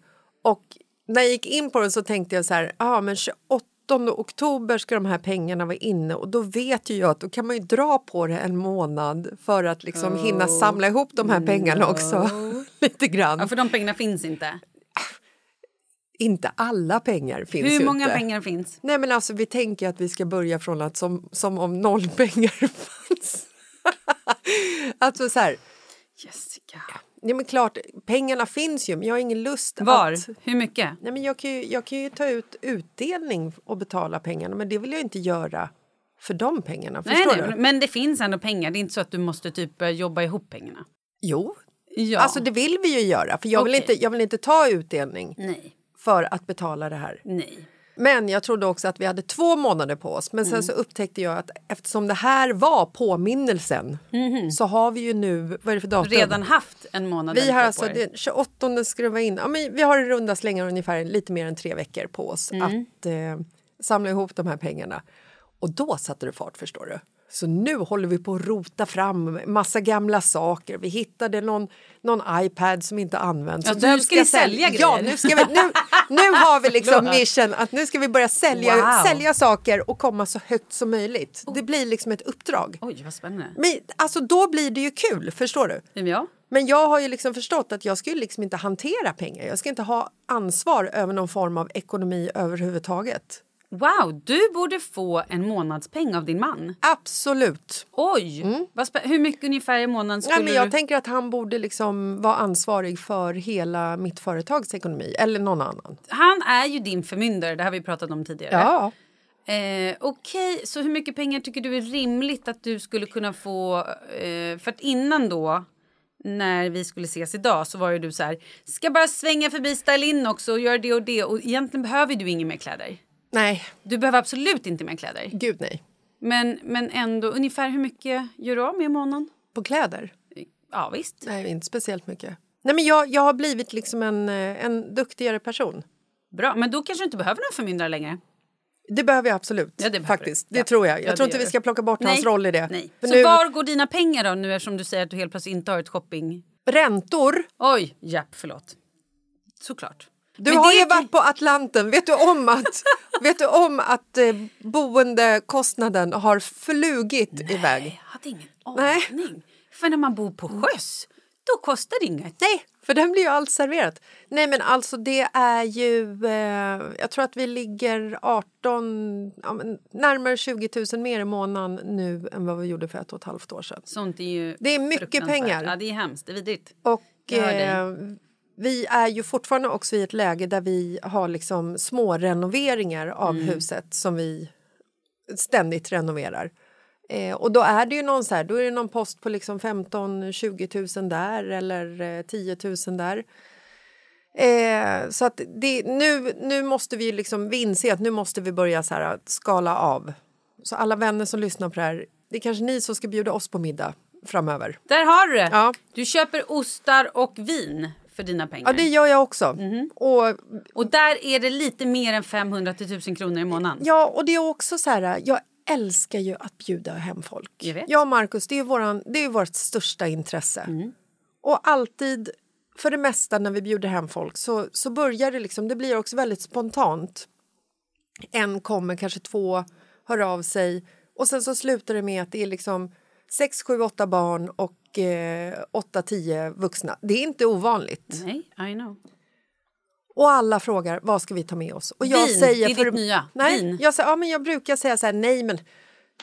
Speaker 4: och när jag gick in på den så tänkte jag så här, ah, men 28 oktober ska de här pengarna vara inne och då vet ju jag att då kan man ju dra på det en månad för att liksom hinna samla ihop de här pengarna också. Lite grann.
Speaker 6: Ja, för de pengarna finns inte.
Speaker 4: Inte alla pengar finns
Speaker 6: Hur
Speaker 4: ju
Speaker 6: många
Speaker 4: inte.
Speaker 6: pengar finns?
Speaker 4: Nej men alltså vi tänker att vi ska börja från att som, som om noll pengar fanns. alltså så här,
Speaker 6: Jessica.
Speaker 4: ja men klart pengarna finns ju men jag har ingen lust
Speaker 6: Var?
Speaker 4: att...
Speaker 6: Hur mycket?
Speaker 4: Nej men jag kan, ju, jag kan ju ta ut utdelning och betala pengarna men det vill jag inte göra för de pengarna.
Speaker 6: Nej, nej,
Speaker 4: du?
Speaker 6: men det finns ändå pengar. Det är inte så att du måste typ eh, jobba ihop pengarna.
Speaker 4: Jo,
Speaker 6: Ja.
Speaker 4: alltså det vill vi ju göra för jag vill,
Speaker 6: Okej.
Speaker 4: inte, jag vill inte ta utdelning
Speaker 6: Nej.
Speaker 4: för att betala det här.
Speaker 6: Nej.
Speaker 4: Men jag trodde också att vi hade två månader på oss. Men sen så upptäckte jag att eftersom det här var påminnelsen så har vi ju nu, vad är det för datum?
Speaker 6: Redan haft en månad
Speaker 4: Vi har alltså den 28 skruva in, ja, men vi har i runda slängar ungefär lite mer än tre veckor på oss att eh, samla ihop de här pengarna. Och då satte det fart förstår du. Så nu håller vi på att rota fram massa gamla saker. Vi hittade någon, någon iPad som inte används.
Speaker 6: Ja,
Speaker 4: Så
Speaker 6: nu ska
Speaker 4: sälj-
Speaker 6: sälja
Speaker 4: Ja,
Speaker 6: grejer.
Speaker 4: nu, ska vi, nu, nu har vi liksom mission att nu ska vi börja sälja,
Speaker 6: Wow.
Speaker 4: sälja saker och komma så högt som möjligt. Det blir liksom ett uppdrag.
Speaker 6: Oj, vad spännande.
Speaker 4: Men alltså då blir det ju kul, förstår du?
Speaker 6: Ja.
Speaker 4: Men jag har ju liksom förstått att jag ska ju liksom inte hantera pengar. Jag ska inte ha ansvar över någon form av ekonomi överhuvudtaget.
Speaker 6: Wow, du borde få en månadspeng av din man.
Speaker 4: Absolut.
Speaker 6: Oj! Spä- Hur mycket ungefär i månaden skulle
Speaker 4: Nej, men jag
Speaker 6: du...
Speaker 4: tänker att han borde liksom vara ansvarig för hela mitt företags ekonomi, eller någon annan.
Speaker 6: Han är ju din förmyndare, det har vi pratat om tidigare.
Speaker 4: Ja.
Speaker 6: Eh, Okej, så hur mycket pengar tycker du är rimligt att du skulle kunna få? Eh, för att innan då, när vi skulle ses idag, så var ju du så här, ska bara svänga förbi Style också och göra det och det. Och egentligen behöver du inga mer kläder.
Speaker 4: Nej,
Speaker 6: Du behöver absolut inte mer kläder.
Speaker 4: gud nej.
Speaker 6: Men, men ändå, ungefär hur mycket gör du av med i månaden?
Speaker 4: På kläder?
Speaker 6: Ja, visst.
Speaker 4: Nej, inte speciellt mycket. Nej, men jag, jag har blivit liksom en, eh, en duktigare person.
Speaker 6: Bra, men då kanske du inte behöver någon förmyndare längre.
Speaker 4: Det behöver jag absolut.
Speaker 6: Ja, det behöver
Speaker 4: faktiskt. Det
Speaker 6: Ja.
Speaker 4: tror jag. Jag
Speaker 6: Ja,
Speaker 4: tror inte vi ska plocka bort hans roll i det.
Speaker 6: Nej. Så
Speaker 4: nu,
Speaker 6: var går dina pengar då, nu eftersom du säger att du helt plötsligt inte har ett shopping...
Speaker 4: Räntor.
Speaker 6: Oj, japp, förlåt. Såklart.
Speaker 4: Du
Speaker 6: Men
Speaker 4: har ju varit på Atlanten. Vet du om att, vet du om att eh, boendekostnaden har flugit iväg?
Speaker 6: Jag hade ingen
Speaker 4: Nej.
Speaker 6: aning. För när man bor på sjöss, då kostar det inget.
Speaker 4: Nej, för den blir ju allt serverat. Nej, men alltså det är ju... Eh, jag tror att vi ligger 18, ja, närmare 20 000 mer i månaden nu än vad vi gjorde för ett och ett halvt år sedan.
Speaker 6: Sånt är ju
Speaker 4: Det är mycket pengar.
Speaker 6: Ja, det är hemskt. Det är vidrigt.
Speaker 4: Och eh, vi är ju fortfarande också i ett läge där vi har liksom små renoveringar av
Speaker 6: Mm.
Speaker 4: huset som vi ständigt renoverar. Eh, och då är det ju någon, så här, då är det någon post på liksom 15-20 000 där eller eh, 10 000 där. Eh, så att det, nu, nu måste vi liksom, vi inse att nu måste vi börja så här, skala av. Så alla vänner som lyssnar på det här, det är kanske ni som ska bjuda oss på middag. framöver.
Speaker 6: Där har du det!
Speaker 4: Ja.
Speaker 6: Du köper ostar och vin för dina pengar.
Speaker 4: Ja, det gör jag också.
Speaker 6: Mhm.
Speaker 4: Och,
Speaker 6: Och där är det lite mer än 500 till 1000 kronor i månaden.
Speaker 4: ja, och det är också så här, jag älskar ju att bjuda hem folk.
Speaker 6: Jag vet.
Speaker 4: Jag och Markus, det är, våran, det är vårt största intresse.
Speaker 6: Mm.
Speaker 4: Och alltid, för det mesta när vi bjuder hem folk så, så börjar det liksom, det blir också väldigt spontant. En kommer, kanske två, hör av sig och sen så slutar det med att det är liksom sex, sju, åtta barn och eh, åtta, tio vuxna. Det är inte ovanligt.
Speaker 6: Nej, I know.
Speaker 4: Och alla frågar vad ska vi ta med oss. Och
Speaker 6: Vin, det är ditt nya.
Speaker 4: Nej,
Speaker 6: Vin.
Speaker 4: Jag, säger, ja, men jag brukar säga så här, nej men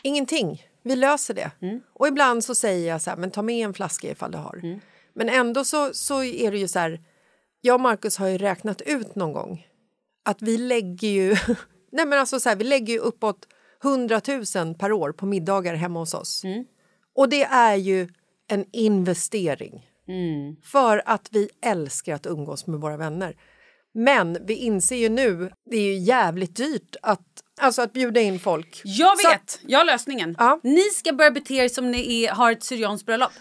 Speaker 4: ingenting, vi löser det.
Speaker 6: Mm.
Speaker 4: Och ibland så säger jag så här, men ta med en flaska ifall du har.
Speaker 6: Mm.
Speaker 4: Men ändå så, så är det ju så här, jag och Markus har ju räknat ut någon gång att vi lägger ju, nej men alltså så här, vi lägger ju uppåt 100 000 per år på middagar hemma hos oss.
Speaker 6: Mm.
Speaker 4: Och det är ju en investering.
Speaker 6: Mm.
Speaker 4: För att vi älskar att umgås med våra vänner. Men vi inser ju nu, det är ju jävligt dyrt att, alltså att bjuda in folk.
Speaker 6: Jag vet! Jag har lösningen.
Speaker 4: Ja.
Speaker 6: Ni ska börja bete er som ni är, har ett syrianskt bröllop.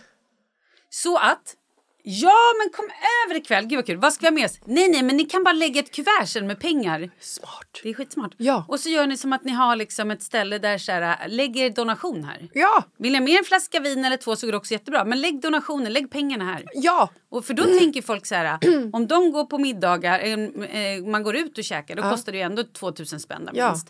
Speaker 6: Så att... Ja, men kom över ikväll. Gud vad kul. Vad ska vi ha med oss? Nej, nej, men ni kan bara lägga ett kuvert sen med pengar.
Speaker 4: Smart.
Speaker 6: Det är skitsmart.
Speaker 4: Ja.
Speaker 6: Och så gör ni som att ni har liksom ett ställe där så här, lägg er donation här.
Speaker 4: Ja,
Speaker 6: Vill ni ha mer en flaska vin eller två så går det också jättebra. Men lägg donationen, lägg pengarna här.
Speaker 4: ja,
Speaker 6: Och för då tänker folk så här, om de går på middagar, eh, man går ut och käkar, då kostar det ju ändå 2000 spänn där,
Speaker 4: Ja.
Speaker 6: minst.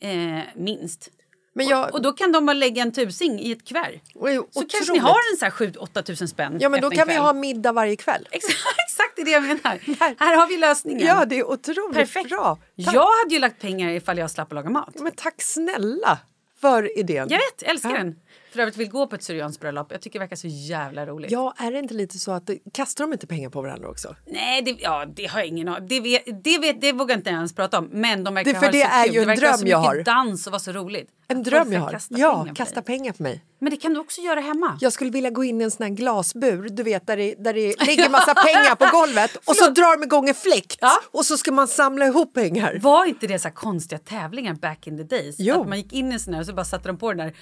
Speaker 6: Eh, minst.
Speaker 4: Men jag...
Speaker 6: Och då kan de bara lägga en tusing i ett kuvert.
Speaker 4: och
Speaker 6: Så
Speaker 4: otroligt.
Speaker 6: kanske ni har en så här 7-8 tusen spänn
Speaker 4: Ja, men då kan vi
Speaker 6: kväll.
Speaker 4: ha middag varje kväll.
Speaker 6: Exakt, exakt det är det jag menar.
Speaker 4: Här.
Speaker 6: Här har vi lösningen.
Speaker 4: Ja, det är otroligt
Speaker 6: Perfekt.
Speaker 4: bra. Tack.
Speaker 6: Jag hade ju lagt pengar ifall jag slapp att laga mat.
Speaker 4: Men tack snälla för idén.
Speaker 6: Jag vet, jag älskar
Speaker 4: Ja.
Speaker 6: den. För övrigt vill gå på ett syrianskt bröllop. Jag tycker det verkar så jävla roligt.
Speaker 4: Ja, är det inte lite så att kastar de inte pengar på varandra också?
Speaker 6: Nej, det, ja, det har jag ingen aning det, vet, det, vet, det vågar inte jag ens prata om. Men de verkar
Speaker 4: Det- för
Speaker 6: ha
Speaker 4: det
Speaker 6: så
Speaker 4: är
Speaker 6: kul.
Speaker 4: ju en
Speaker 6: det så
Speaker 4: dröm jag har.
Speaker 6: dans och vara så roligt.
Speaker 4: En
Speaker 6: Att
Speaker 4: dröm jag har.
Speaker 6: Kasta
Speaker 4: ja,
Speaker 6: pengar
Speaker 4: kasta
Speaker 6: dig.
Speaker 4: pengar på mig.
Speaker 6: Men det kan du också göra hemma.
Speaker 4: Jag skulle vilja gå in i en sån här glasbur, du vet där det, där det ligger massa pengar på golvet och så drar de igång en fläkt
Speaker 6: Ja.
Speaker 4: och så ska man samla ihop pengar.
Speaker 6: Var inte det så konstiga tävlingar back in the days?
Speaker 4: Jo.
Speaker 6: Att man gick in i en sån här och så bara satte de på den där.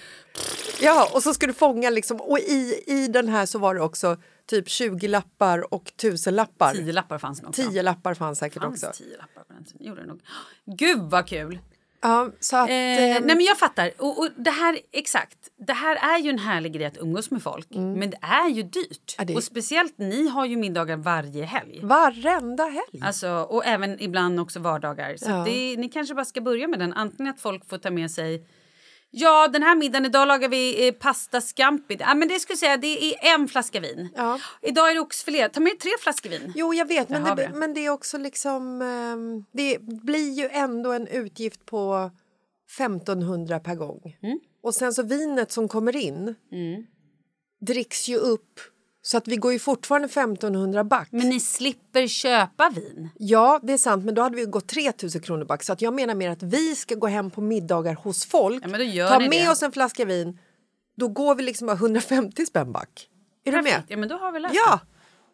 Speaker 4: Ja, och så ska du fånga liksom, och i, i den här så var det också typ 20 lappar och 1000 lappar.
Speaker 6: Tio lappar fanns nog också.
Speaker 4: 10 lappar fanns säkert
Speaker 6: fanns
Speaker 4: också.
Speaker 6: tio lappar på den tiden. Gjorde det nog. Gud vad kul!
Speaker 4: Ja, så att,
Speaker 6: Eh,
Speaker 4: ehm,
Speaker 6: nej men jag fattar. Och, och det här, exakt. Det här är ju en härlig grej att umgås med folk. Men det är ju dyrt.
Speaker 4: Mm. Ja, det
Speaker 6: Och speciellt ni har ju middagar varje helg.
Speaker 4: Varenda helg.
Speaker 6: Alltså, och även ibland också vardagar. Så
Speaker 4: Ja.
Speaker 6: det, ni kanske bara ska börja med den. Antingen att folk får ta med sig Ja, den här middagen, idag lagar vi eh, pasta scampi. Ja, men det skulle säga, det är en flaska vin.
Speaker 4: Ja.
Speaker 6: Idag är det oxfilé. Ta med tre flaskor vin.
Speaker 4: Jo, jag vet, men det, men det är också liksom... ehm, det blir ju ändå en utgift på 1500 per gång.
Speaker 6: Mm.
Speaker 4: Och sen så vinet som kommer in dricks ju upp så att vi går ju fortfarande 1500 back.
Speaker 6: Men ni slipper köpa vin.
Speaker 4: Ja, det är sant, men då hade vi gått 3000 kronor back. Så att jag menar mer att vi ska gå hem på middagar hos folk,
Speaker 6: Ja,
Speaker 4: ta med
Speaker 6: det.
Speaker 4: oss en flaska vin, då går vi liksom bara 150 spänn back. Är du med?
Speaker 6: Perfekt. Ja, men då har vi löst
Speaker 4: Ja!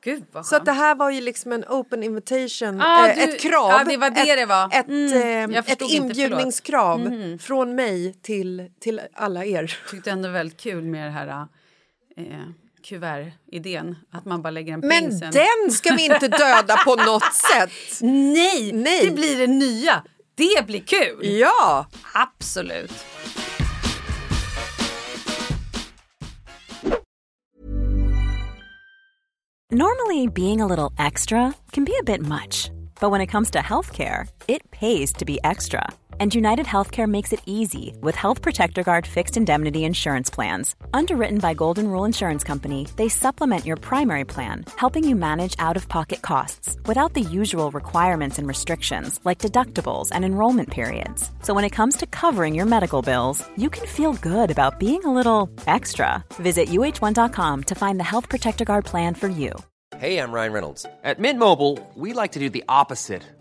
Speaker 6: Gud
Speaker 4: Så att det här var ju liksom en open invitation,
Speaker 6: Ah,
Speaker 4: eh,
Speaker 6: du-
Speaker 4: ett krav.
Speaker 6: ja, det var det
Speaker 4: ett,
Speaker 6: det var.
Speaker 4: Ett,
Speaker 6: Mm,
Speaker 4: eh,
Speaker 6: jag
Speaker 4: ett
Speaker 6: förstod inte,
Speaker 4: inbjudningskrav från mig till, till alla er.
Speaker 6: tyckte ändå väldigt kul med det här eh, kuvertidén. Att man bara lägger en
Speaker 4: Men
Speaker 6: sen.
Speaker 4: den ska vi inte döda på något sätt!
Speaker 6: Nej,
Speaker 4: Nej.
Speaker 6: det blir det nya. Det blir kul.
Speaker 4: Ja!
Speaker 6: Absolut.
Speaker 8: Normally, being a little extra can be a bit much, but when it comes to healthcare, it pays to be extra. And United Healthcare makes it easy with Health Protector Guard fixed indemnity insurance plans. Underwritten by Golden Rule Insurance Company, they supplement your primary plan, helping you manage out of pocket costs without the usual requirements and restrictions like deductibles and enrollment periods. So when it comes to covering your medical bills, you can feel good about being a little extra. Visit uh1.com to find the Health Protector Guard plan for you.
Speaker 1: Hey, I'm Ryan Reynolds. At Mint Mobile, we like to do the opposite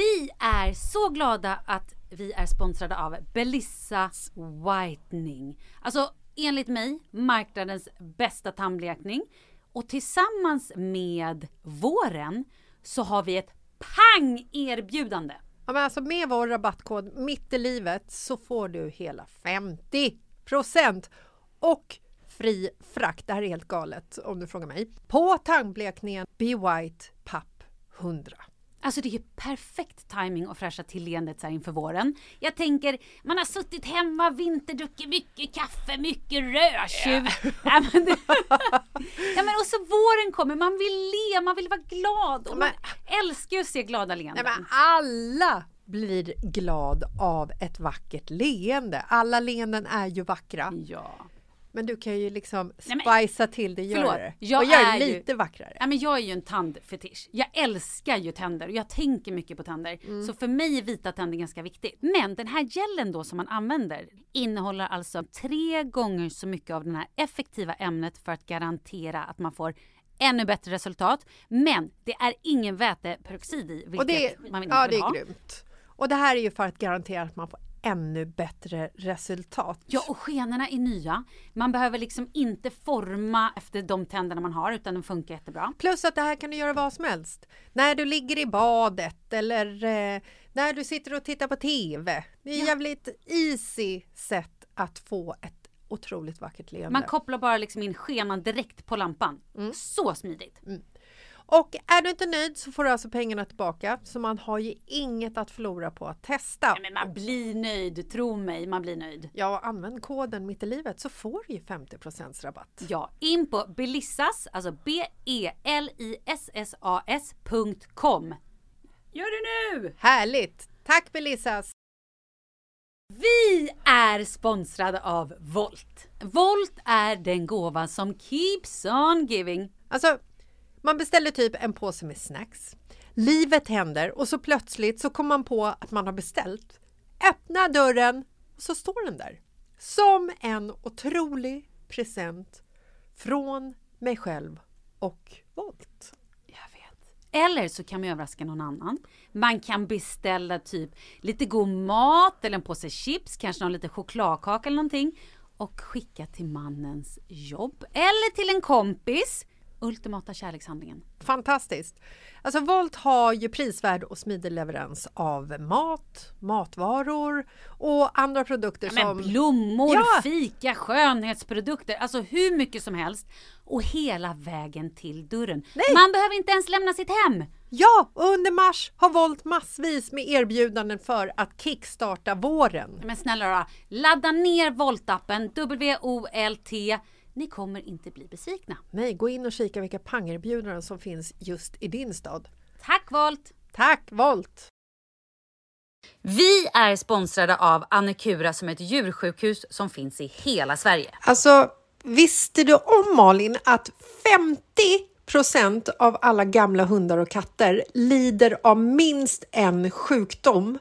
Speaker 6: Vi är så glada att vi är sponsrade av Belissas Whitening. Alltså enligt mig marknadens bästa tandblekning. Och tillsammans med våren så har vi ett pang-erbjudande.
Speaker 4: Ja, men alltså med vår rabattkod mitt i livet så får du hela 50% och fri frakt. Det här är helt galet om du frågar mig. På tandblekningen Be White Papp 100.
Speaker 6: Alltså det är ju perfekt timing att fräscha till leendet så här inför våren. Jag tänker, man har suttit hemma, vinterdruckit mycket kaffe, mycket rödtjut. Ja. men det- ja men och så våren kommer, man vill le, man vill vara glad. Och man älskar ju att se glada leenden.
Speaker 4: Nej, men alla blir glad av ett vackert leende. Alla leenden är ju vackra.
Speaker 6: Ja.
Speaker 4: Men du kan ju liksom spicea till det,
Speaker 6: Förlåt,
Speaker 4: göra det.
Speaker 6: jag
Speaker 4: och göra det
Speaker 6: ju-
Speaker 4: lite vackrare.
Speaker 6: Ja, men jag är ju en tandfetisch. Jag älskar ju tänder och jag tänker mycket på tänder. Så för mig är vita tänder ganska viktigt. Men den här gelen då som man använder innehåller alltså tre gånger så mycket av det här effektiva ämnet för att garantera att man får ännu bättre resultat. Men det är ingen väteperoxid i, vilket
Speaker 4: Och det,
Speaker 6: man inte
Speaker 4: ja,
Speaker 6: vill
Speaker 4: det är
Speaker 6: ha.
Speaker 4: grymt. Och det här är ju för att garantera att man får ännu bättre resultat.
Speaker 6: Ja, och skenorna är nya. Man behöver liksom inte forma efter de tänderna man har utan de funkar jättebra.
Speaker 4: Plus att det här kan du göra vad som helst. När du ligger i badet eller eh, när du sitter och tittar på TV. Det är ett jävligt easy sätt att få ett otroligt vackert leende.
Speaker 6: Man kopplar bara liksom in skenan direkt på lampan.
Speaker 4: Mm.
Speaker 6: Så smidigt.
Speaker 4: Och är du inte nöjd så får du alltså pengarna tillbaka. Så man har ju inget att förlora på att testa.
Speaker 6: Nej, men man blir nöjd, tro mig, man blir nöjd.
Speaker 4: Ja, använd koden mitt i livet så får du ju 50% rabatt.
Speaker 6: Ja, in på belissas, alltså B-E-L-I-S-S-A-S.com. Gör det nu!
Speaker 4: Härligt! Tack Belissas!
Speaker 6: Vi är sponsrade av Volt. Volt är den gåva som keeps on giving.
Speaker 4: Alltså, man beställer typ en påse med snacks. Livet händer och så plötsligt så kommer man på att man har beställt. Öppna dörren och så står den där. Som en otrolig present från mig själv och Volt.
Speaker 6: Jag vet. Eller så kan man överraska någon annan. Man kan beställa typ lite god mat eller en påse chips, kanske någon liten chokladkaka eller någonting och skicka till mannens jobb eller till en kompis. Ultimata kärlekshandlingen.
Speaker 4: Fantastiskt! Alltså Volt har ju prisvärd och smidig leverans av mat, matvaror och andra produkter
Speaker 6: Men
Speaker 4: som...
Speaker 6: blommor,
Speaker 4: Ja!
Speaker 6: fika, skönhetsprodukter, alltså hur mycket som helst. Och hela vägen till dörren. Man behöver inte ens lämna sitt hem.
Speaker 4: Ja, och under mars har Volt massvis med erbjudanden för att kickstarta våren.
Speaker 6: Men snälla då, ladda ner Volt-appen, W-O-L-T. Ni kommer inte bli besvikna.
Speaker 4: Nej, gå in och kika vilka pangerbjudanden som finns just i din stad.
Speaker 6: Tack Volt!
Speaker 4: Tack Volt!
Speaker 3: Vi är sponsrade av Annekura som är ett djursjukhus som finns i hela Sverige.
Speaker 4: Alltså, visste du om Malin att 50% av alla gamla hundar och katter lider av minst en sjukdom?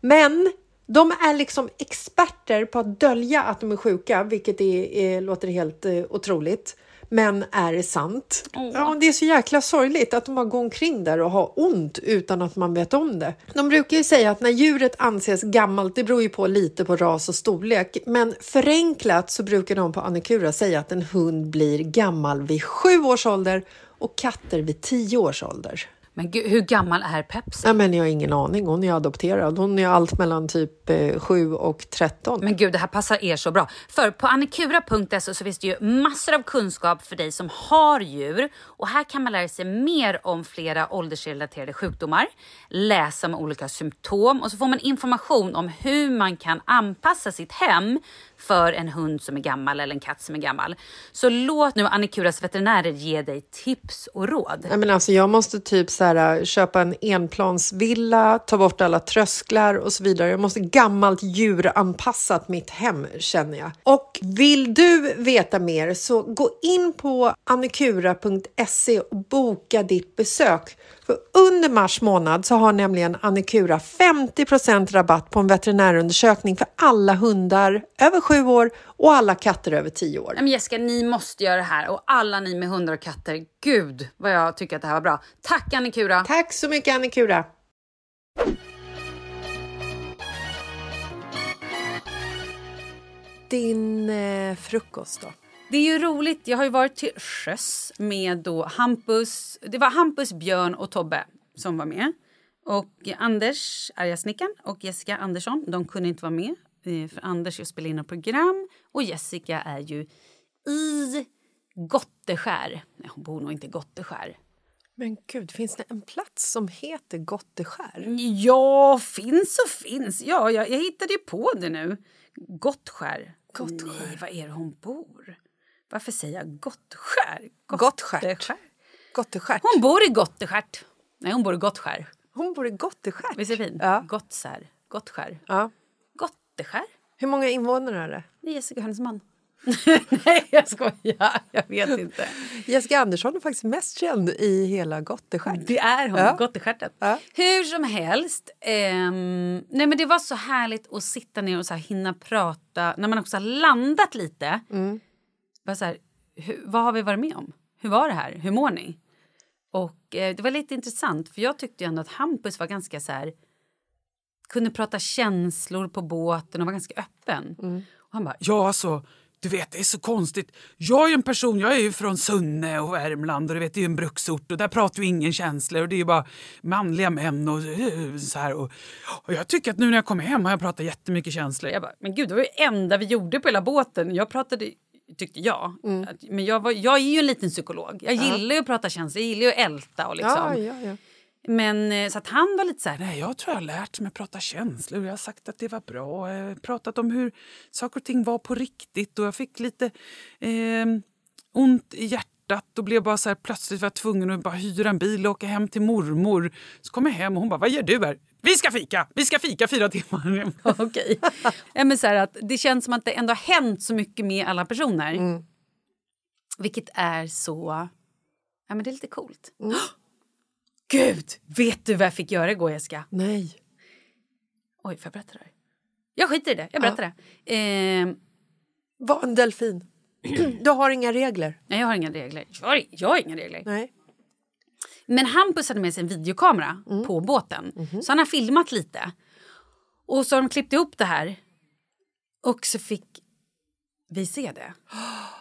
Speaker 4: Men de är liksom experter på att dölja att de är sjuka, vilket är, är, låter helt eh, otroligt. Men är sant. Ja, det är så jäkla sorgligt att de bara går omkring där och har ont utan att man vet om det. De brukar ju säga att när djuret anses gammalt, det beror ju på lite på ras och storlek, men förenklat så brukar de på Annikura säga att en hund blir gammal vid sju års ålder och katter vid tio års ålder.
Speaker 3: Men gud, hur gammal är Pepsi?
Speaker 4: Ja, men jag har ingen aning. Hon är adopterad. Hon är allt mellan typ eh, 7 och 13.
Speaker 3: Men gud, det här passar er så bra. För på annikura.se så finns det ju massor av kunskap för dig som har djur. Och här kan man lära sig mer om flera åldersrelaterade sjukdomar, läsa om olika symptom och så får man information om hur man kan anpassa sitt hem för en hund som är gammal eller en katt som är gammal. Så låt nu Annikuras veterinärer ge dig tips och råd.
Speaker 4: Nej, men alltså, jag måste typ så här, äh, köpa en enplansvilla, ta bort alla trösklar och så vidare. Jag måste gammalt djuranpassat mitt hem känner jag. Och vill du veta mer så gå in på annikura.se och boka ditt besök. För under mars månad så har nämligen Annikura 50% rabatt på en veterinärundersökning för alla hundar över sju år och alla katter över tio år.
Speaker 3: Nej, Men Jessica, ni måste göra det här. Och alla ni med hundar och katter, gud vad jag tycker att det här var bra. Tack Annikura!
Speaker 4: Tack så mycket Annikura! Din eh, frukost då?
Speaker 6: Det är ju roligt. Jag har ju varit till sjöss med då Hampus. Det var Hampus, Björn och Tobbe som var med. Och Anders, arga snickaren, och Jessica Andersson de kunde inte vara med. eh, För Anders är och spelar in ett program och Jessica är ju i Gotteskär. Nej, hon bor nog inte i Gotteskär.
Speaker 4: Men gud, finns det en plats som heter Gotteskär?
Speaker 6: Ja, finns och finns. Ja, jag, jag hittade på det nu. Gottskär.
Speaker 4: Gottskär.
Speaker 6: Nej, var är det hon bor? Varför säger jag Gottskär?
Speaker 4: Gottskärt.
Speaker 6: Gotteskär. Hon bor i Gotteskärt. Nej, hon bor i Gottskär.
Speaker 4: Hon bor i Gotteskärt.
Speaker 6: Visst är det fint?
Speaker 4: Ja.
Speaker 6: Gottsär. Gottskär.
Speaker 4: ja.
Speaker 6: Gotteskär?
Speaker 4: Hur många invånare är det?
Speaker 6: Det är Jessica hennes man. Nej, jag skojar. Jag vet inte.
Speaker 4: Jessica Andersson är faktiskt mest känd i hela Gotteskärt.
Speaker 6: Det är hon,
Speaker 4: Ja.
Speaker 6: Gotteskärtet.
Speaker 4: Ja.
Speaker 6: Hur som helst. ehm, nej men det var så härligt att sitta ner och så här hinna prata när man också har landat lite. Bara så här, hur, vad har vi varit med om? Hur var det här? Hur mår ni? Och eh, det var lite intressant för jag tyckte ju ändå att Hampus var ganska så här kunde prata känslor på båten och var ganska öppen. Och han bara,
Speaker 7: Ja, alltså, du vet, det är så konstigt. Jag är ju en person, jag är ju från Sunne och Värmland och du vet, det är ju en bruksort och där pratar ju ingen känslor och det är ju bara manliga män och eh, så här. Och, och jag tycker att nu när jag kommer hem har jag pratat jättemycket känslor.
Speaker 6: Jag bara, men gud, det var det enda vi gjorde på hela båten. Jag pratade, tyckte jag. Att, men jag, var, jag är ju en liten psykolog. Jag gillar ju att prata känslor, jag gillar ju att älta och liksom.
Speaker 4: Ja, ja, ja.
Speaker 6: Men eh, så att han var lite så här,
Speaker 7: Nej, jag tror jag har lärt mig prata känslor. Jag har sagt att det var bra. Jag har pratat om hur saker och ting var på riktigt. Och jag fick lite eh, ont i hjärtat och blev bara så här, plötsligt var jag tvungen att bara hyra en bil och åka hem till mormor. Så kom jag hem och hon bara, vad gör du här? Vi ska fika! Vi ska fika fyra timmar.
Speaker 6: okej. ja, men så här att det känns som att det ändå har hänt så mycket med alla personer. Vilket är så... Ja, men det är lite coolt. Gud! Vet du vad jag fick göra igår, Jessica?
Speaker 4: Nej.
Speaker 6: Oj, får jag berätta det här? Jag skiter i det. Jag berättar det. Eh,
Speaker 4: Var en delfin. Du har inga regler.
Speaker 6: nej, jag har inga regler. Jag har, jag har inga regler.
Speaker 4: Nej.
Speaker 6: Men Hampus hade med sig en videokamera på båten. Så han har filmat lite. Och så har de klippt ihop det här. Och så fick vi se det.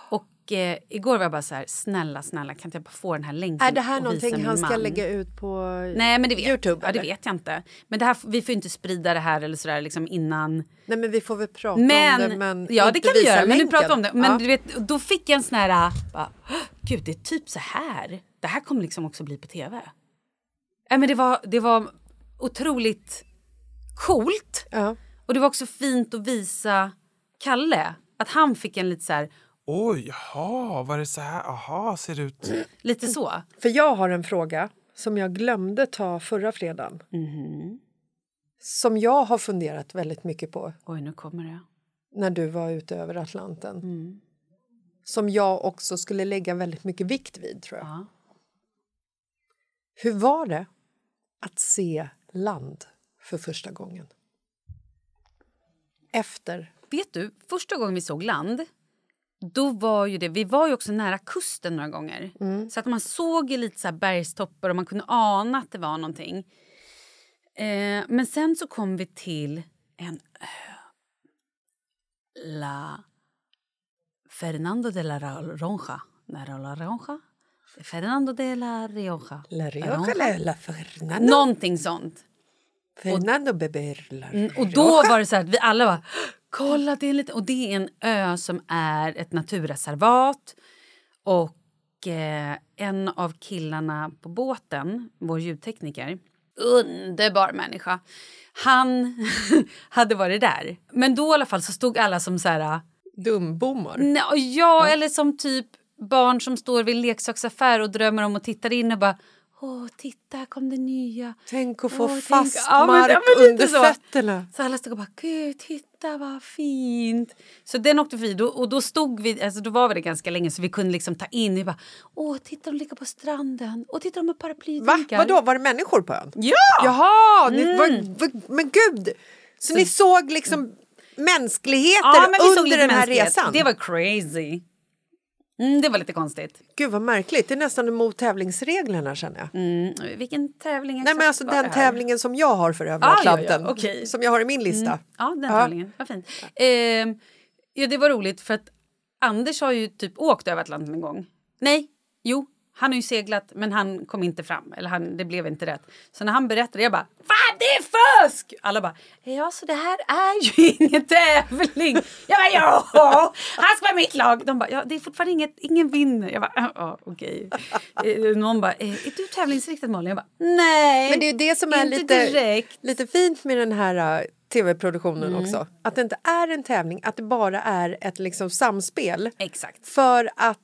Speaker 6: Och eh, igår var jag bara så här, snälla, snälla, kan inte jag bara få den här länken
Speaker 4: Är det här
Speaker 6: och
Speaker 4: någonting han ska lägga ut på
Speaker 6: Nej, men det vet,
Speaker 4: Youtube?
Speaker 6: ja, det vet jag inte. Men det här, vi får inte sprida det här eller sådär liksom innan.
Speaker 4: Nej, men vi får väl prata
Speaker 6: Men,
Speaker 4: om det. Men
Speaker 6: ja, det kan vi göra. Men nu
Speaker 4: länken.
Speaker 6: pratar vi om det. Men
Speaker 4: Ja.
Speaker 6: du vet, då fick jag en sån här... Bara, Gud, det är typ så här. Det här kommer liksom också bli på tv. Nej, men det, var, det var otroligt coolt.
Speaker 4: Ja.
Speaker 6: Och det var också fint att visa Kalle. Att han fick en lite så här...
Speaker 7: Oj, jaha, var det så här? Aha, ser det ut?
Speaker 6: Lite så.
Speaker 4: För jag har en fråga som jag glömde ta förra fredagen.
Speaker 6: Mhm.
Speaker 4: Som jag har funderat väldigt mycket på
Speaker 6: Oj, nu kommer det.
Speaker 4: när du var ute över Atlanten.
Speaker 6: Mm.
Speaker 4: Som jag också skulle lägga väldigt mycket vikt vid, tror jag.
Speaker 6: Ja.
Speaker 4: Hur var det att se land för första gången? Efter.
Speaker 6: Vet du, första gången vi såg land då var ju det, vi var ju också nära kusten några gånger. Så att man såg ju lite så bergstoppar och man kunde ana att det var någonting. Eh, men sen så kom vi till en ö. La Fernando de la Ronja. La Ronja? Fernando de la Rioja.
Speaker 4: La Rioja eller La Fernando?
Speaker 6: Någonting sånt.
Speaker 4: Fernando beber La
Speaker 6: Mm, Och
Speaker 4: Rioja.
Speaker 6: då var det så här att vi alla var kolla det är en liten... Och det är en ö som är ett naturreservat. Och eh, en av killarna på båten, vår ljudtekniker, underbar människa. Han hade varit där. Men då i alla fall så stod alla som så här...
Speaker 4: Dumbommar.
Speaker 6: Nej, ja, eller som typ barn som står vid en leksaksaffär och drömmer om att titta in och bara Åh, titta, här kom det nya.
Speaker 4: Tänk att få
Speaker 6: Åh, tänk-
Speaker 4: fast
Speaker 6: Ja, men-
Speaker 4: mark
Speaker 6: ja, men
Speaker 4: under
Speaker 6: så.
Speaker 4: fötterna.
Speaker 6: Så alla stod och bara, gud, titta vad fint. Så den åkte förbi då, och då stod vi, alltså då var vi det ganska länge så vi kunde liksom ta in. Vi bara, åh, titta de ligger på stranden. Åh, titta de har
Speaker 4: Va?
Speaker 6: paraplydunkar.
Speaker 4: Vadå, var det människor på ön?
Speaker 6: Ja!
Speaker 4: Jaha, ni,
Speaker 6: Mm.
Speaker 4: var, var, men gud! Så, ni såg liksom mänskligheter
Speaker 6: Ja, vi
Speaker 4: under den här resan?
Speaker 6: Det var crazy. Mm, det var lite konstigt.
Speaker 4: Gud vad märkligt, det är nästan emot tävlingsreglerna känner jag.
Speaker 6: Mm, vilken tävling
Speaker 4: Nej men alltså den tävlingen som jag har för övre
Speaker 6: Ah, ja, ja, okej.
Speaker 4: Som jag har i min lista.
Speaker 6: Mm. Ja, den
Speaker 4: Ja.
Speaker 6: tävlingen. Vad fint. Ehm, ja, det var roligt för att Anders har ju typ åkt över Atlanten en gång. Nej, jo, han har ju seglat men han kom inte fram. Eller han, det blev inte rätt. Så när han berättade, jag bara Fan det är fusk! Alla bara Ja, så det här är ju ingen tävling. Jag bara ja, han ska vara mitt lag. De bara ja, det är fortfarande inget, ingen vinner. Jag bara ja, okej. Eh, Någon bara eh, är du tävlingsriktad Malin? Jag bara nej.
Speaker 4: Men det är ju det som är lite,
Speaker 6: direkt.
Speaker 4: lite fint med den här uh, tv-produktionen
Speaker 6: Mm.
Speaker 4: också. Att det inte är en tävling, att det bara är ett liksom, samspel.
Speaker 6: Exakt.
Speaker 4: För att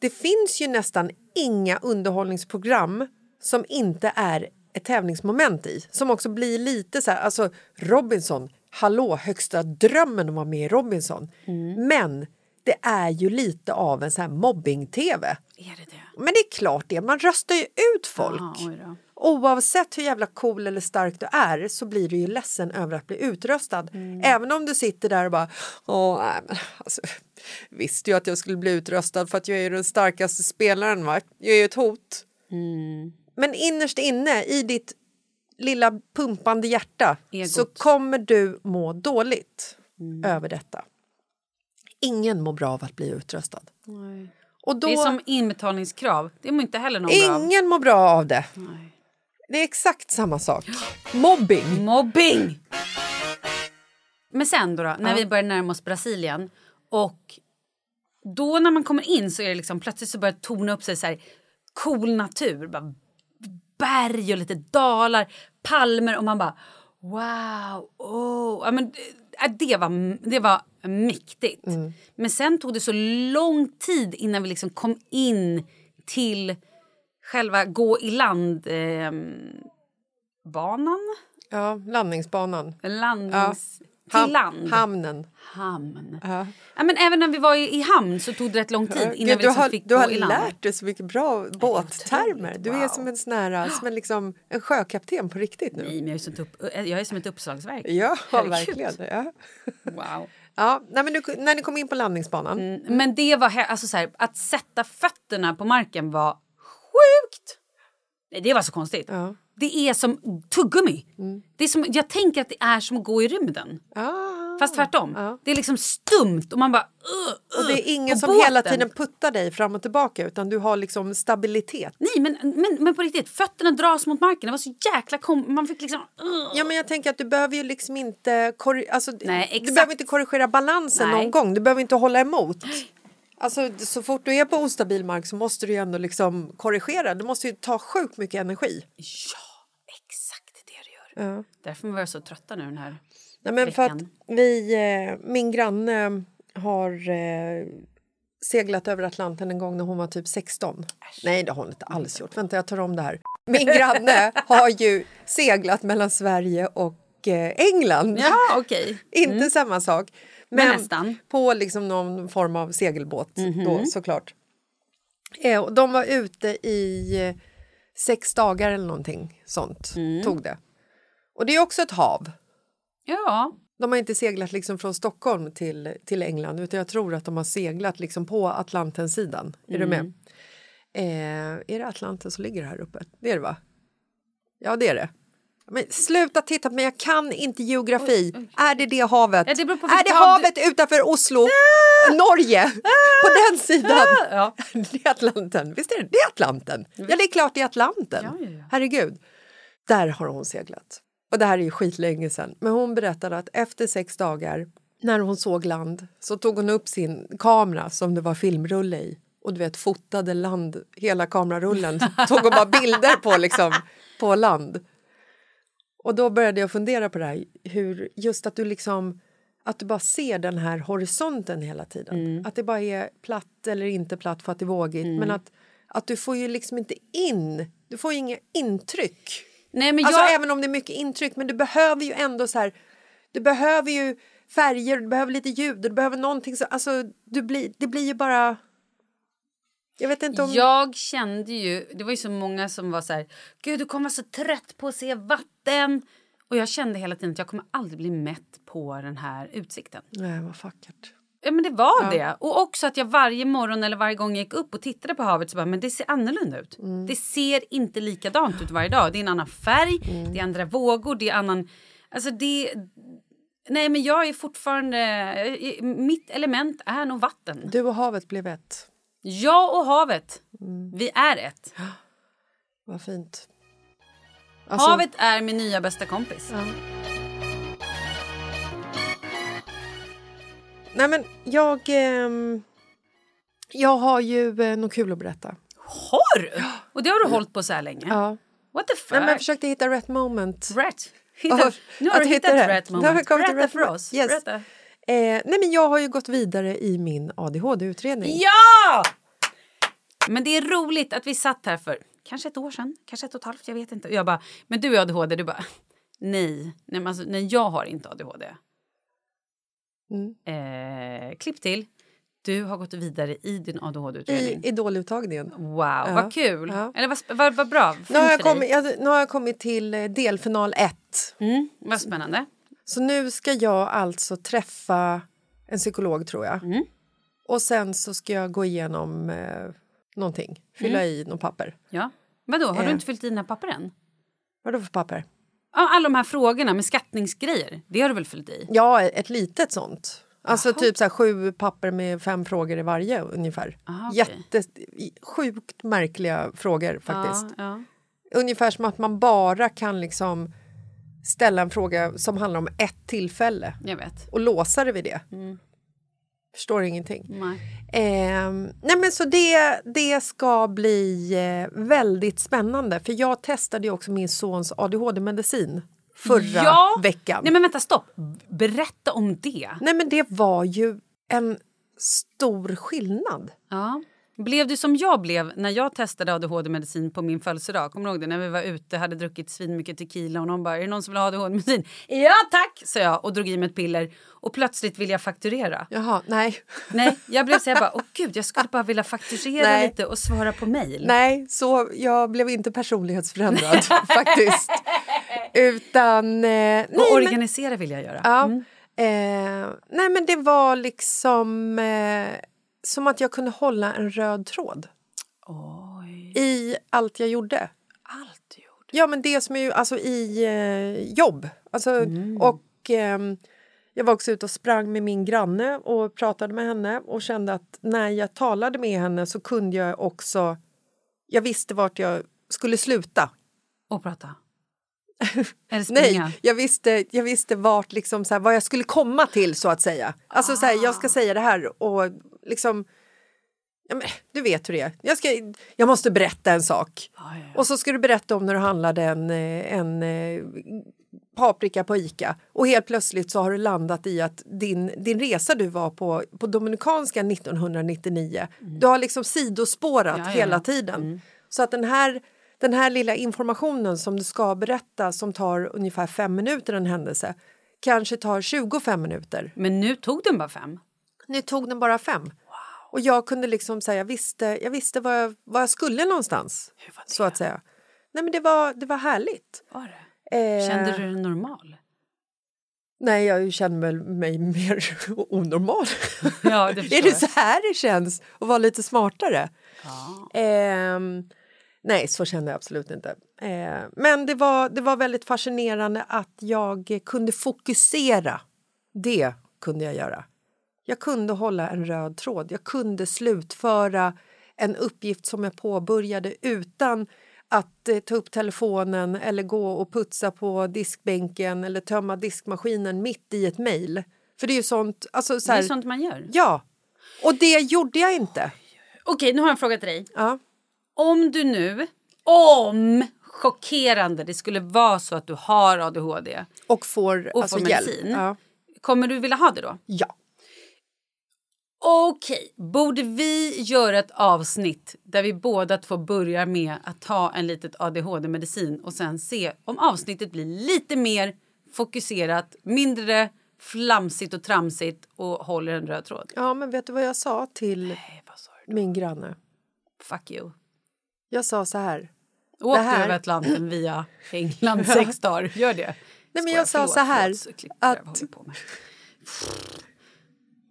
Speaker 4: det finns ju nästan inga underhållningsprogram som inte är ett tävlingsmoment i. Som också blir lite så här, alltså Robinson, hallå, högsta drömmen att vara med i Robinson.
Speaker 6: Mm.
Speaker 4: Men det är ju lite av en så här mobbing-tv.
Speaker 6: Är det det?
Speaker 4: Men det är klart det, man röstar ju ut folk.
Speaker 6: Aha.
Speaker 4: Oavsett hur jävla cool eller stark du är så blir du ju ledsen över att bli utröstad.
Speaker 6: Mm.
Speaker 4: Även om du sitter där och bara Åh, nej, men, alltså, visste ju att jag skulle bli utröstad för att jag är den starkaste spelaren. Va? Jag är ju ett hot.
Speaker 6: Mm.
Speaker 4: Men innerst inne i ditt lilla pumpande hjärta
Speaker 6: Egot.
Speaker 4: så kommer du må dåligt
Speaker 6: Mm.
Speaker 4: över detta. Ingen mår bra av att bli utröstad. Och då,
Speaker 6: Det är som inbetalningskrav. Det mår inte heller någon bra av.
Speaker 4: ingen mår bra av det.
Speaker 6: Nej.
Speaker 4: Det är exakt samma sak. Mobbing.
Speaker 6: Mobbing! Men sen då, då när vi börjar närma oss Brasilien och då när man kommer in så är det liksom plötsligt så börjar det torna upp sig så här cool natur. Bara berg och lite dalar, palmer och man bara wow, oh. Ja, men, äh, det, var, det var mäktigt. Men sen tog det så lång tid innan vi liksom kom in till själva gå i land eh, banan?
Speaker 4: Ja, landningsbanan.
Speaker 6: Landnings...
Speaker 4: Ham-
Speaker 6: Till land.
Speaker 4: Hamnen.
Speaker 6: Hamn.
Speaker 4: Ja.
Speaker 6: Ja, men även när vi var i, i hamn så tog det rätt lång tid innan
Speaker 4: Gud,
Speaker 6: vi
Speaker 4: du
Speaker 6: liksom
Speaker 4: har,
Speaker 6: fick
Speaker 4: du har lärt dig så mycket bra båttermer. Du är som en, sån här, som en, liksom, en sjökapten på riktigt nu.
Speaker 6: Nej, men jag är, som ett upp, jag är som ett uppslagsverk.
Speaker 4: Ja,
Speaker 6: Herregud.
Speaker 4: verkligen. Ja.
Speaker 6: Wow.
Speaker 4: Ja, nej, men du, när ni kom in på landningsbanan.
Speaker 6: Mm, Men det var... Alltså, så här, att sätta fötterna på marken var sjukt! Nej, det var så konstigt.
Speaker 4: Ja.
Speaker 6: Det är som tuggummi. Det är som, jag tänker att det är som att gå i rymden.
Speaker 4: Ah.
Speaker 6: Fast tvärtom.
Speaker 4: Ja.
Speaker 6: Det är liksom stumt och man bara... Uh,
Speaker 4: Och det är ingen som
Speaker 6: båten.
Speaker 4: hela tiden puttar dig fram och tillbaka utan du har liksom stabilitet.
Speaker 6: Nej, men, men, men på riktigt. Fötterna dras mot marken. Det var så jäkla kom... Man fick liksom... Uh.
Speaker 4: Ja, men jag tänker att du behöver ju liksom inte, korri- alltså,
Speaker 6: Nej,
Speaker 4: du behöver inte korrigera balansen
Speaker 6: Nej.
Speaker 4: någon gång. Du behöver inte hålla emot. Alltså, så fort du är på ostabil mark så måste du ju ändå liksom korrigera. Du måste ju ta sjukt mycket energi.
Speaker 6: Ja, exakt det det gör.
Speaker 4: Ja.
Speaker 6: Därför var jag så trötta nu den här
Speaker 4: Nej, men för att
Speaker 6: veckan.
Speaker 4: vi, eh, min granne har eh, seglat över Atlanten en gång när hon var typ 16. Nej, det har hon inte alls gjort. Vänta, jag tar om det här. Min granne har ju seglat mellan Sverige och eh, England.
Speaker 6: Ja, okej.
Speaker 4: Inte samma sak.
Speaker 6: Men nästan. Mhm.
Speaker 4: på liksom någon form av segelbåt då såklart. Eh, och de var ute i eh, sex dagar eller någonting sånt
Speaker 6: Mm.
Speaker 4: tog det. Och det är också ett hav.
Speaker 6: Ja,
Speaker 4: De har inte seglat liksom från Stockholm till, till England utan jag tror att de har seglat liksom på Atlantensidan. Är du med? Eh, är det Atlanten som ligger här uppe? Det är det va? Ja det är det. Men sluta titta på mig, jag kan inte geografi. Är det det havet?
Speaker 6: Ja, det
Speaker 4: är det
Speaker 6: hav
Speaker 4: havet utanför Oslo? Norge? På den sidan?
Speaker 6: ja.
Speaker 4: Det är Atlanten. Visst är det? Det är Atlanten. Ja, det är klart det är Atlanten.
Speaker 6: Ja, ja, ja.
Speaker 4: Herregud. Där har hon seglat. Och det här är ju skitlänge sedan. Men hon berättade att efter sex dagar när hon såg land så tog hon upp sin kamera som det var filmrulle i och du vet fotade land, hela kamerarullen. tog hon bara bilder på liksom på land. Och då började jag fundera på det här, hur just att du liksom att du bara ser den här horisonten hela tiden. Att det bara är platt eller inte platt för att det är vågigt. Men att, att du får ju liksom inte in, Du får ju inga intryck.
Speaker 6: Nej, men
Speaker 4: Alltså
Speaker 6: jag...
Speaker 4: även om det är mycket intryck, men du behöver ju ändå så här, du behöver ju färger, du behöver lite ljud, du behöver någonting så, alltså du blir, det blir ju bara... Jag vet inte om...
Speaker 6: Jag kände ju, det var ju så många som var så här, gud du kommer vara så trött på att se vatten. Och jag kände hela tiden att jag kommer aldrig bli mätt på den här utsikten.
Speaker 4: Nej, vad vackert.
Speaker 6: Ja men det var det. Och också att jag varje morgon eller varje gång jag gick upp och tittade på havet så bara, men det ser annorlunda ut. Det ser inte likadant ut varje dag. Det är en annan färg, det är andra vågor, det är annan... Alltså det... Nej men jag är fortfarande... Mitt element är nog vatten.
Speaker 4: Du och havet blev ett.
Speaker 6: Jag och havet, vi är ett.
Speaker 4: Vad fint. Alltså,
Speaker 6: Havet är min nya bästa kompis.
Speaker 4: Nej men jag... ehm, jag har ju eh, något kul att berätta.
Speaker 6: Har du? Och det har du hållit på så här länge?
Speaker 4: Ja.
Speaker 6: What the fuck?
Speaker 4: Nej, men jag försökte hitta rätt moment.
Speaker 6: Rätt. Hittat, nu har du
Speaker 4: hitta
Speaker 6: hittat rätt moment. Berätta
Speaker 4: rätt
Speaker 6: för oss.
Speaker 4: Yes.
Speaker 6: Berätta.
Speaker 4: Eh, nej men jag har ju gått vidare i min ADHD-utredning.
Speaker 6: Ja! Men det är roligt att vi satt här för kanske ett år sedan, kanske ett och ett halvt, jag vet inte. Jag bara, men du är ADHD, du bara, nej, nej, men alltså, nej jag har inte ADHD.
Speaker 4: Mm.
Speaker 6: Eh, klipp till, du har gått vidare i din
Speaker 4: I
Speaker 6: ADHD-utredning.
Speaker 4: Idoluttagningen.
Speaker 6: Wow, vad kul!
Speaker 4: ja.
Speaker 6: Eller vad, vad, vad bra,
Speaker 4: Nu har, jag kommit, jag, nu har jag kommit till eh, delfinal 1.
Speaker 6: Mm, vad spännande.
Speaker 4: Så nu ska jag alltså träffa en psykolog tror jag.
Speaker 6: Mm.
Speaker 4: Och sen så ska jag gå igenom eh, någonting. Fylla i något papper.
Speaker 6: Ja. Vadå, har du
Speaker 4: Eh.
Speaker 6: inte fyllt i dina papper än?
Speaker 4: Vadå för papper?
Speaker 6: Ja, alla de här frågorna med skattningsgrejer, det har du väl fyllt i?
Speaker 4: Ja, ett litet sånt. Alltså typ så här, sju papper med fem frågor i varje ungefär.
Speaker 6: Aha.
Speaker 4: Jätte, sjukt märkliga frågor faktiskt.
Speaker 6: Ja,
Speaker 4: Ungefär som att man bara kan liksom ställa en fråga som handlar om ett tillfälle och låsa det vid det.
Speaker 6: Mm.
Speaker 4: Förstår ingenting.
Speaker 6: Nej.
Speaker 4: Ehm, nej men så det, det ska bli eh, väldigt spännande för jag testade ju också min sons ADHD-medicin förra
Speaker 6: Ja!
Speaker 4: veckan.
Speaker 6: Nej men vänta, stopp. Berätta om det.
Speaker 4: Nej men det var ju en stor skillnad.
Speaker 6: Ja. Blev du som jag blev när jag testade ADHD-medicin på min födelsedag? Kommer du ihåg det? När vi var ute, hade druckit svinmycket tequila och någon bara “är det någon som vill ha ADHD-medicin?” “Ja tack!” sa jag och drog i mig ett piller och plötsligt vill jag fakturera.
Speaker 4: Jaha, nej.
Speaker 6: Nej, jag blev så här bara “åh gud, jag skulle bara vilja fakturera
Speaker 4: Nej.
Speaker 6: lite och svara på mejl”.
Speaker 4: Nej, så jag blev inte personlighetsförändrad faktiskt. Utan... Eh, nej,
Speaker 6: Och
Speaker 4: men-
Speaker 6: organisera vill jag göra.
Speaker 4: Ja.
Speaker 6: Mm.
Speaker 4: Eh, nej men det var liksom eh, som att jag kunde hålla en röd tråd
Speaker 6: Oj.
Speaker 4: i allt jag gjorde.
Speaker 6: Allt du gjorde.
Speaker 4: Ja men det som är ju alltså i eh, jobb. Alltså, Och ehm, jag var också ute och sprang med min granne och pratade med henne och kände att när jag talade med henne så kunde jag också... Jag visste vart jag skulle sluta.
Speaker 6: Och prata.
Speaker 4: Nej, jag visste, jag visste vart liksom, så här, vad jag skulle komma till så att säga. Alltså så här, jag ska säga det här och liksom... Ja, men, du vet hur det är. Jag, ska, jag måste berätta en sak.
Speaker 6: Ja, ja, ja.
Speaker 4: Och så ska du berätta om när du handlade en, eh, en eh, paprika på Ica och helt plötsligt så har du landat i att din, din resa du var på på Dominikanska 1999, du har liksom sidospårat hela tiden. Så att den här, den här lilla informationen som du ska berätta som tar ungefär fem minuter en händelse kanske tar 25 minuter.
Speaker 6: Men nu tog den bara fem.
Speaker 4: Nu tog den bara fem. Och jag kunde liksom säga, jag visste, jag visste var, jag, var jag skulle någonstans.
Speaker 6: Hur var det?
Speaker 4: Så att säga. Nej men det var, det var härligt.
Speaker 6: Var det?
Speaker 4: Eh,
Speaker 6: Kände du dig normal?
Speaker 4: Nej, jag känner mig mer onormal.
Speaker 6: Ja, det
Speaker 4: är det så här det känns att vara lite smartare?
Speaker 6: Ja.
Speaker 4: Ehm, nej, så kände jag absolut inte. Ehm, men det var, det var väldigt fascinerande att jag kunde fokusera. Det kunde jag göra. Jag kunde hålla en röd tråd. Jag kunde slutföra en uppgift som jag påbörjade utan att eh, ta upp telefonen eller gå och putsa på diskbänken eller tömma diskmaskinen mitt i ett mejl. För det är ju sånt... Alltså, så
Speaker 6: Det
Speaker 4: här,
Speaker 6: är sånt man gör.
Speaker 4: Ja, och det gjorde jag inte.
Speaker 6: Okej, nu har jag en fråga till dig.
Speaker 4: Ja.
Speaker 6: Om du nu, om chockerande det skulle vara så att du har ADHD,
Speaker 4: Och får,
Speaker 6: Och
Speaker 4: alltså,
Speaker 6: får medicin.
Speaker 4: Ja.
Speaker 6: kommer du vilja ha det då?
Speaker 4: ja.
Speaker 6: Okej, borde vi göra ett avsnitt där vi båda två börjar med att ta en litet ADHD-medicin och sen se om avsnittet blir lite mer fokuserat, mindre flamsigt och tramsigt och håller en röd tråd?
Speaker 4: Ja, men vet du vad jag sa till
Speaker 6: Nej, vad sa
Speaker 4: min granne?
Speaker 6: Fuck you.
Speaker 4: Jag sa så här.
Speaker 6: Åk
Speaker 4: Det här-
Speaker 6: över Atlanten via England sex dagar. Gör det.
Speaker 4: Nej, men jag sa så här,
Speaker 6: förlåt,
Speaker 4: att-?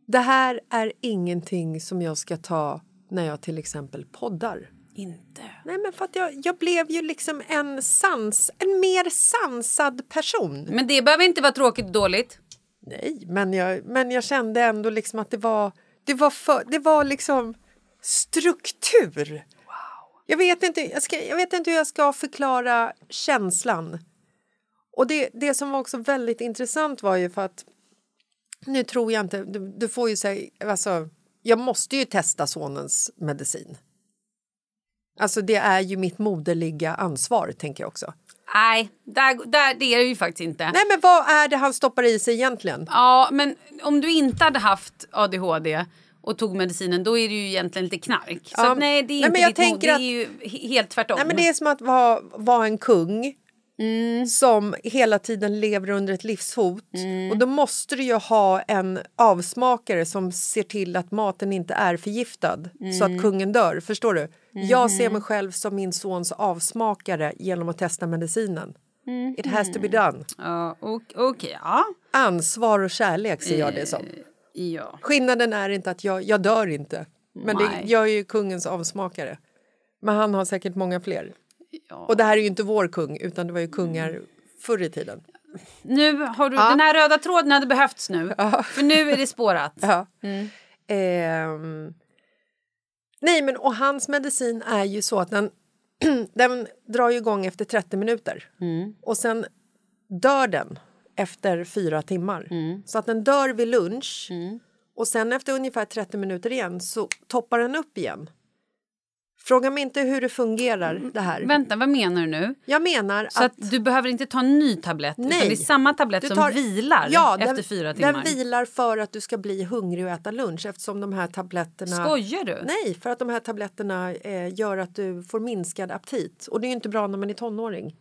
Speaker 4: Det här är ingenting som jag ska ta när jag till exempel poddar.
Speaker 6: Inte.
Speaker 4: Nej, men för att jag, jag blev ju liksom en sans, en mer sansad person.
Speaker 6: Men det behöver inte vara tråkigt och dåligt.
Speaker 4: Nej, men jag, men jag kände ändå liksom att det var, det var, för, det var liksom struktur. Jag, vet inte, jag, ska, jag vet inte hur jag ska förklara känslan. Och det, det som var också väldigt intressant var ju för att nu tror jag inte, du, du får ju säga, alltså, jag måste ju testa sonens medicin. Alltså det är ju mitt moderliga ansvar tänker jag också.
Speaker 6: Nej, där, där, det är det ju faktiskt inte.
Speaker 4: Nej men vad är det han stoppar i sig egentligen?
Speaker 6: Ja, men om du inte hade haft ADHD och tog medicinen då är det ju egentligen lite knark. Så
Speaker 4: Ja,
Speaker 6: att, nej, det är
Speaker 4: nej,
Speaker 6: inte
Speaker 4: men jag
Speaker 6: ditt mod,
Speaker 4: tänker
Speaker 6: det är
Speaker 4: att-
Speaker 6: ju he- helt tvärtom.
Speaker 4: Nej, men det är som att vara, vara en kung
Speaker 6: Mm.
Speaker 4: som hela tiden lever under ett livshot.
Speaker 6: Mm.
Speaker 4: Och då måste du ju ha en avsmakare som ser till att maten inte är förgiftad så
Speaker 6: Mm.
Speaker 4: att kungen dör. Förstår du? Jag ser mig själv som min sons avsmakare genom att testa medicinen.
Speaker 6: Mm-hmm.
Speaker 4: It has to be done.
Speaker 6: Ja, ok- Okej, ja.
Speaker 4: Ansvar och kärlek ser jag det som.
Speaker 6: Ja.
Speaker 4: Skillnaden är inte att jag, jag dör inte. Men det, jag är ju kungens avsmakare. Men han har säkert många fler.
Speaker 6: Ja.
Speaker 4: Och det här är ju inte vår kung, utan det var ju kungar förr i tiden.
Speaker 6: Nu har du,
Speaker 4: Ja.
Speaker 6: den här röda tråden hade behövts nu. För nu är det spårat.
Speaker 4: Ja. Ehm, nej, men och hans medicin är ju så att den, den drar ju igång efter 30 minuter. Och sen dör den efter fyra timmar. Så att den dör vid lunch. Och sen efter ungefär 30 minuter igen så toppar den upp igen. Fråga mig inte hur det fungerar det här.
Speaker 6: Vänta, vad menar du nu?
Speaker 4: Jag menar
Speaker 6: Så att, du behöver inte ta en ny tablett utan
Speaker 4: Nej.
Speaker 6: det är samma tablett
Speaker 4: Du
Speaker 6: som
Speaker 4: tar-
Speaker 6: vilar
Speaker 4: ja,
Speaker 6: efter
Speaker 4: den,
Speaker 6: fyra timmar?
Speaker 4: Den vilar för att du ska bli hungrig och äta lunch eftersom de här tabletterna...
Speaker 6: Skojar du?
Speaker 4: Nej, för att de här tabletterna eh, gör att du får minskad aptit. Och det är inte bra när man är tonåring.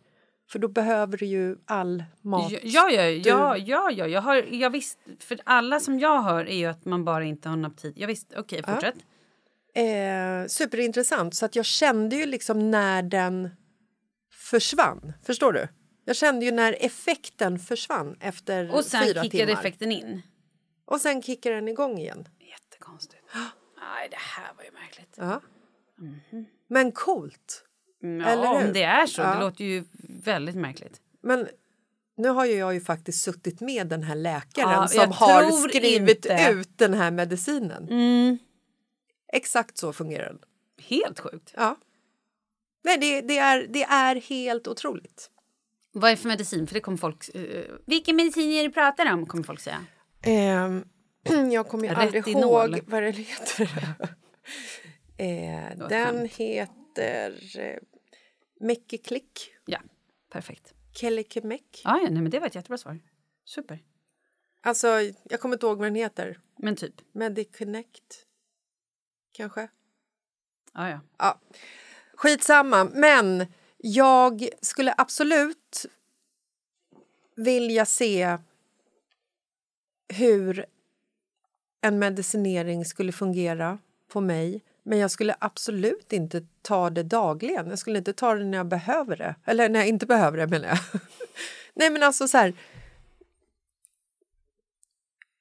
Speaker 4: För då behöver du ju all mat.
Speaker 6: Ja, ja, ja, ja, ja, ja. Jag, har, jag visst, för alla som jag hör är ju att man bara inte har en aptit. Jag visst, okej, fortsätt.
Speaker 4: Eh, superintressant. Så att jag kände ju liksom när den försvann. Förstår du? Jag kände ju när effekten försvann efter
Speaker 6: Och sen
Speaker 4: fyra
Speaker 6: kickar
Speaker 4: timmar.
Speaker 6: effekten in.
Speaker 4: Och sen kickar den igång igen.
Speaker 6: Jättekonstigt. Nej, det här var ju märkligt.
Speaker 4: Ja. Men coolt.
Speaker 6: Mm,
Speaker 4: Eller
Speaker 6: Ja,
Speaker 4: hur?
Speaker 6: om det är så.
Speaker 4: Ja.
Speaker 6: Det låter ju väldigt märkligt.
Speaker 4: Men nu har ju jag ju faktiskt suttit med den här läkaren
Speaker 6: Ja,
Speaker 4: som har skrivit
Speaker 6: inte-
Speaker 4: ut den här medicinen.
Speaker 6: Mm.
Speaker 4: Exakt så fungerar den.
Speaker 6: Helt sjukt.
Speaker 4: Ja. Nej, det, det, är, det är helt otroligt.
Speaker 6: Vad är det för medicin? För det kommer folk... Uh, vilken medicin är det du pratar om? Kommer folk säga.
Speaker 4: Ehm, jag kommer ju aldrig ihåg vad den heter. eh, den
Speaker 6: skönt.
Speaker 4: heter Mekki-klick.
Speaker 6: Ja, perfekt.
Speaker 4: Kelikemek.
Speaker 6: Ja, ja, nej, men det var ett jättebra svar. Super.
Speaker 4: Alltså, jag kommer inte ihåg vad den heter.
Speaker 6: Men typ.
Speaker 4: Mediconnect, kanske?
Speaker 6: Ja, ja.
Speaker 4: Ja. Skitsamma, men jag skulle absolut vilja se hur en medicinering skulle fungera på mig. Men jag skulle absolut inte ta det dagligen. Jag skulle inte ta det när jag behöver det. Eller när jag inte behöver det, menar jag. Nej, men alltså så här...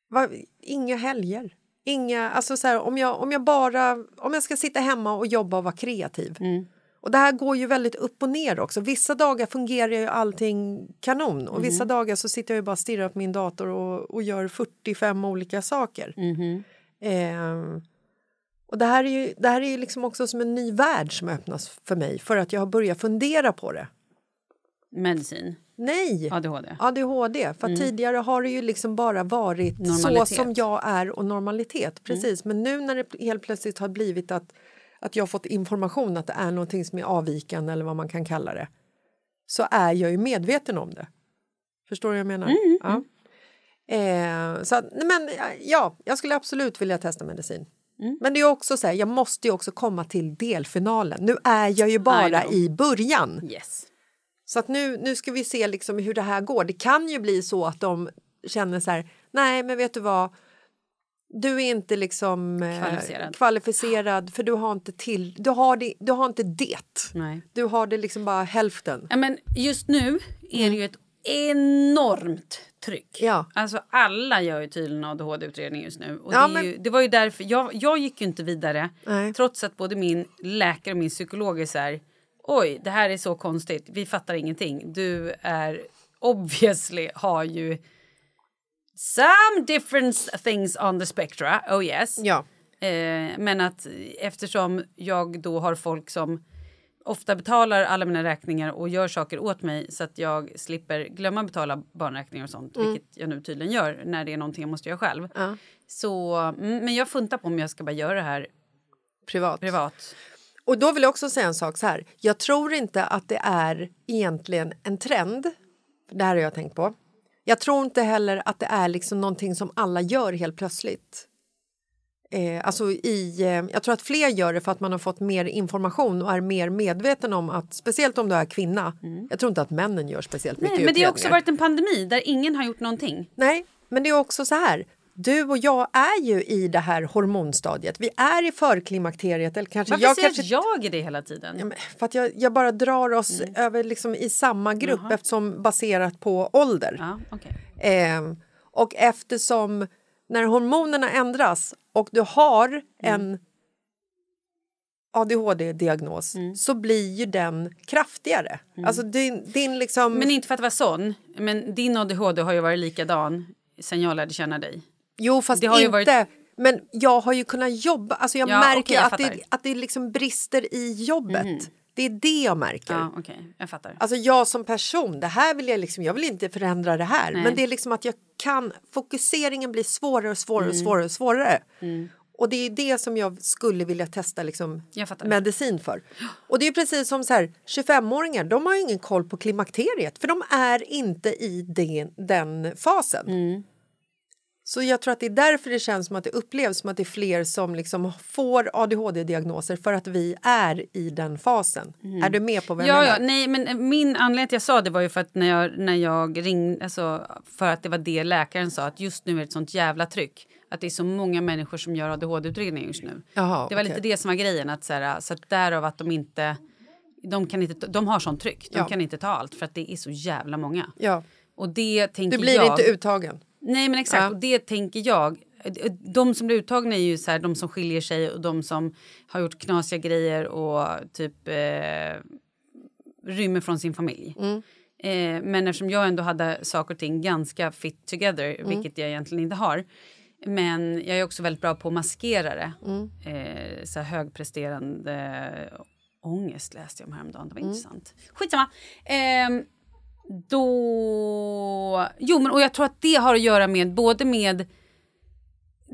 Speaker 4: Vad- inga helger. Inga, alltså så här, om, jag, om jag bara om jag ska sitta hemma och jobba och vara kreativ. Och Det här går ju väldigt upp och ner också. Vissa dagar fungerar ju allting kanon och vissa dagar så sitter jag ju bara och stirrar på min dator och, och gör 45 olika saker. Ehm, och det här är ju, det här är ju liksom också som en ny värld som öppnas för mig för att jag har börjat fundera på det.
Speaker 6: Medicin.
Speaker 4: Nej!
Speaker 6: ADHD.
Speaker 4: ADHD. För att tidigare har det ju liksom bara varit så
Speaker 6: Normalitet.
Speaker 4: som jag är och normalitet. Precis. Men nu när det helt plötsligt har blivit att, att jag fått information att det är någonting som är avvikande eller vad man kan kalla det så är jag ju medveten om det. Förstår du vad jag menar? Ja. Eh, så att, nej, men ja, jag skulle absolut vilja testa medicin. Men det är också så här, jag måste ju också komma till delfinalen. Nu är jag ju bara i början.
Speaker 6: Yes.
Speaker 4: Så att nu, nu ska vi se liksom hur det här går. Det kan ju bli så att de känner så här, nej men vet du vad, du är inte liksom eh,
Speaker 6: Kvalificerad.
Speaker 4: kvalificerad för du har inte till, du har det, du har inte det.
Speaker 6: Nej.
Speaker 4: Du har det liksom bara hälften.
Speaker 6: Ja, men just nu är det ju ett enormt tryck.
Speaker 4: Ja.
Speaker 6: Alltså alla gör ju tydligen ADHD-utredning just nu. Och
Speaker 4: Ja,
Speaker 6: det,
Speaker 4: men-
Speaker 6: ju, det var ju därför, jag, jag gick ju inte vidare
Speaker 4: Nej.
Speaker 6: trots att både min läkare och min psykolog är så här, oj det här är så konstigt, vi fattar ingenting. Du är obviously har ju some different things on the spectra, oh yes.
Speaker 4: Ja.
Speaker 6: Eh, men att eftersom jag då har folk som ofta betalar alla mina räkningar och gör saker åt mig så att jag slipper glömma betala barnräkningar och sånt, vilket jag nu tydligen gör när det är någonting jag måste göra själv.
Speaker 4: Ja.
Speaker 6: Så, mm, men jag funtar på om jag ska bara göra det här
Speaker 4: Privat.
Speaker 6: privat.
Speaker 4: Och då vill jag också säga en sak så här. Jag tror inte att det är egentligen en trend. Det här har jag tänkt på. Jag tror inte heller att det är liksom någonting som alla gör helt plötsligt. Eh, alltså i, eh, jag tror att fler gör det för att man har fått mer information och är mer medveten om att, speciellt om du är kvinna, jag tror inte att männen gör speciellt mycket
Speaker 6: Nej, men det har också varit en pandemi där ingen har gjort någonting.
Speaker 4: Nej, men det är också så här. Du och jag är ju i det här hormonstadiet. Vi är i förklimakteriet. Eller kanske,
Speaker 6: Varför
Speaker 4: jag
Speaker 6: säger
Speaker 4: kanske,
Speaker 6: jag det hela tiden?
Speaker 4: Ja, för att jag, jag bara drar oss
Speaker 6: Mm.
Speaker 4: över liksom i samma grupp eftersom baserat på ålder.
Speaker 6: Ja, okej.
Speaker 4: Ehm, och eftersom när hormonerna ändras och du har
Speaker 6: Mm.
Speaker 4: en ADHD-diagnos så blir ju den kraftigare. Alltså din, din liksom...
Speaker 6: Mm. Men inte för att vara sån, men din ADHD har ju varit likadan sen jag lärde känna dig.
Speaker 4: Jo, fast inte.
Speaker 6: varit-
Speaker 4: Men jag har ju kunnat jobba. Alltså jag
Speaker 6: Ja,
Speaker 4: märker
Speaker 6: okej, jag
Speaker 4: att, det, att det liksom brister i jobbet. Det är det jag märker.
Speaker 6: Ja, okej, jag fattar.
Speaker 4: Alltså jag som person, det här vill jag liksom, jag vill inte förändra det här.
Speaker 6: Nej.
Speaker 4: Men det är liksom att jag kan, fokuseringen blir svårare och svårare
Speaker 6: Mm.
Speaker 4: och svårare och svårare. Och det är det som jag skulle vilja testa liksom medicin för. Och det är precis som så här, 25-åringar, de har ingen koll på klimakteriet för de är inte i den, den fasen.
Speaker 6: Mm.
Speaker 4: Så jag tror att det är därför det känns som att det upplevs som att det är fler som liksom får ADHD-diagnoser för att vi är i den fasen. Är du med på vad jag
Speaker 6: Mm. Ja,
Speaker 4: menar?
Speaker 6: ja, nej, men eh, min anledning till att jag sa det var ju för att när jag, när jag ringde, alltså för att det var det läkaren sa, att just nu är det ett sånt jävla tryck. Att det är så många människor som gör ADHD-utredningar just nu.
Speaker 4: Jaha,
Speaker 6: det var
Speaker 4: okej.
Speaker 6: lite det som var grejen, att så, här, så att därav att de inte, de kan inte, de har sånt tryck, de
Speaker 4: Ja.
Speaker 6: kan inte ta allt för att det är så jävla många.
Speaker 4: Ja.
Speaker 6: Och det tänker
Speaker 4: Du blir
Speaker 6: jag...
Speaker 4: inte uttagen.
Speaker 6: Nej men exakt,
Speaker 4: Ja.
Speaker 6: och det tänker jag. De som blir uttagna är ju så här, de som skiljer sig och de som har gjort knasiga grejer och typ eh, rymmer från sin familj. Eh, men eftersom jag ändå hade saker och ting ganska fit together, vilket jag egentligen inte har. Men jag är också väldigt bra på att maskera det. Eh, så högpresterande ångest läste jag om häromdagen. Det var intressant. Skitsamma. Eh, då... Jo, men och jag tror att det har att göra med både med...